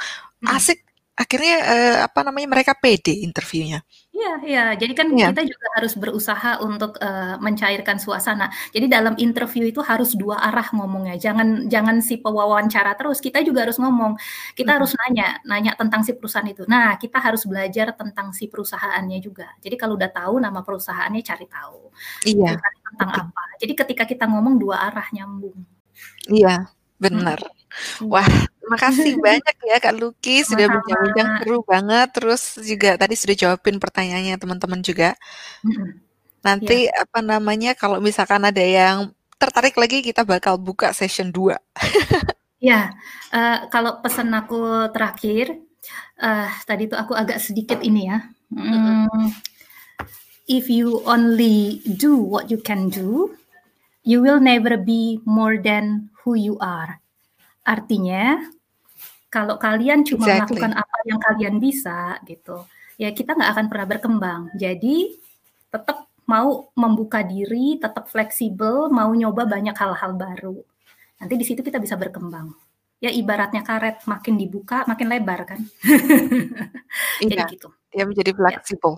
asik. Akhirnya, eee, apa namanya, mereka pede interviewnya. Iya iya, jadi kan Iya. kita juga harus berusaha untuk, eee, mencairkan suasana. Jadi dalam interview itu harus 2 arah ngomongnya, jangan jangan si pewawancara terus, kita juga harus ngomong. Kita Mhm. harus nanya, nanya tentang si perusahaan itu. Nah, kita harus belajar tentang si perusahaannya juga. Jadi kalau udah tahu nama perusahaannya, cari tahu, Iya, tentang betul. apa. Jadi ketika kita ngomong 2 arah nyambung. Iya, Mhm. bener. Wah, makasih banyak ya Kak Luki sudah bincang-bincang seru banget, terus juga tadi sudah jawabin pertanyaannya teman-teman juga. Nanti, Iya. apa namanya, kalau misalkan ada yang tertarik lagi, kita bakal buka session 2. Iya, eee, kalau pesan aku terakhir, eee, tadi tuh aku agak sedikit ini ya, mmm, "If you only do what you can do, you will never be more than who you are." Artinya, kalau kalian cuma Exactly. melakukan apa yang kalian bisa gitu, ya kita nggak akan pernah berkembang. Jadi, tetap mau membuka diri, tetap fleksibel, mau nyoba banyak hal-hal baru. Nanti di situ kita bisa berkembang. Ya ibaratnya karet, makin dibuka makin lebar kan. Jadi Iya, gitu. dia menjadi Ya. fleksibel.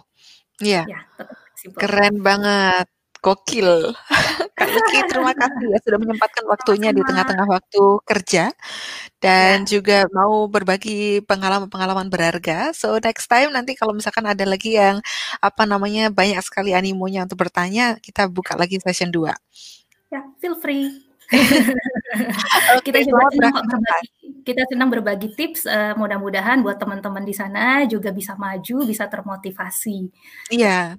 Iya. Ya, tetap fleksibel. Keren banget, gokil. Kak Luki terima kasih ya sudah menyempatkan waktunya di tengah-tengah waktu kerja, dan Ya. juga mau berbagi pengalaman-pengalaman berharga. So, next time nanti kalau misalkan ada lagi yang, apa namanya, banyak sekali animonya untuk bertanya, kita buka lagi session 2. Ya, feel free. Kita juga senang berbagi kita senang berbagi tips, eee, mudah-mudahan buat teman-teman di sana juga bisa maju, bisa termotivasi. Iya.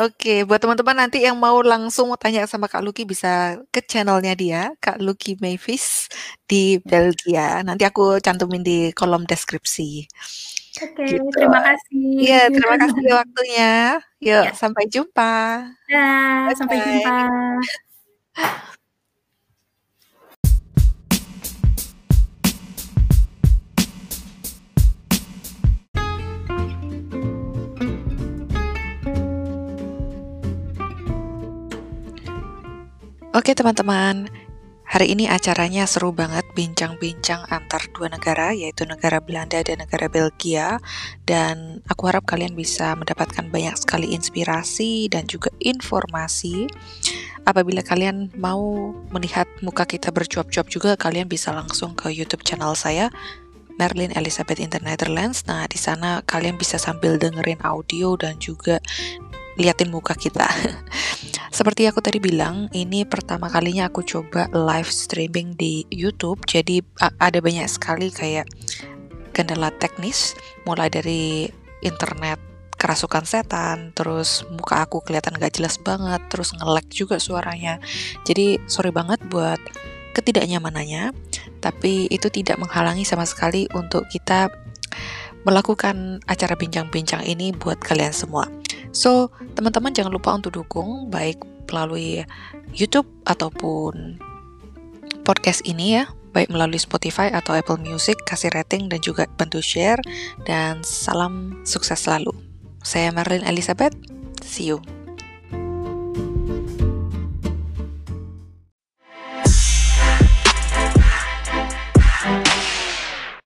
Oke, buat teman-teman nanti yang mau langsung tanya sama Kak Luki bisa ke channel-nya dia, Kak Luki Mavis di Ya. Belgia. Nanti aku cantumin di kolom deskripsi. Oke, Gitu. terima kasih. Iya, terima kasih waktunya. Yuk, Ya. sampai jumpa. Dah, sampai jumpa. Oke teman-teman, hari ini acaranya seru banget bincang-bincang antar dua negara yaitu negara Belanda dan negara Belgia dan aku harap kalian bisa mendapatkan banyak sekali inspirasi dan juga informasi. Apabila kalian mau melihat muka kita bercuap-cuap juga kalian bisa langsung ke YouTube channel saya Merlin Elizabeth in the Netherlands. Nah, di sana kalian bisa sambil dengerin audio dan juga liatin muka kita. Seperti aku tadi bilang, ini pertama kalinya aku coba live streaming di YouTube. Jadi ada banyak sekali kayak kendala teknis, mulai dari internet kerasukan setan, terus muka aku kelihatan gak jelas banget, terus nge-lag juga suaranya. Jadi sorry banget buat ketidaknyamanannya, tapi itu tidak menghalangi sama sekali untuk kita melakukan acara bincang-bincang ini buat kalian semua. So, teman-teman jangan lupa untuk dukung baik melalui YouTube ataupun podcast ini ya, baik melalui Spotify atau Apple Music, kasih rating dan juga bantu share dan salam sukses selalu. Saya Marlene Elizabeth, see you.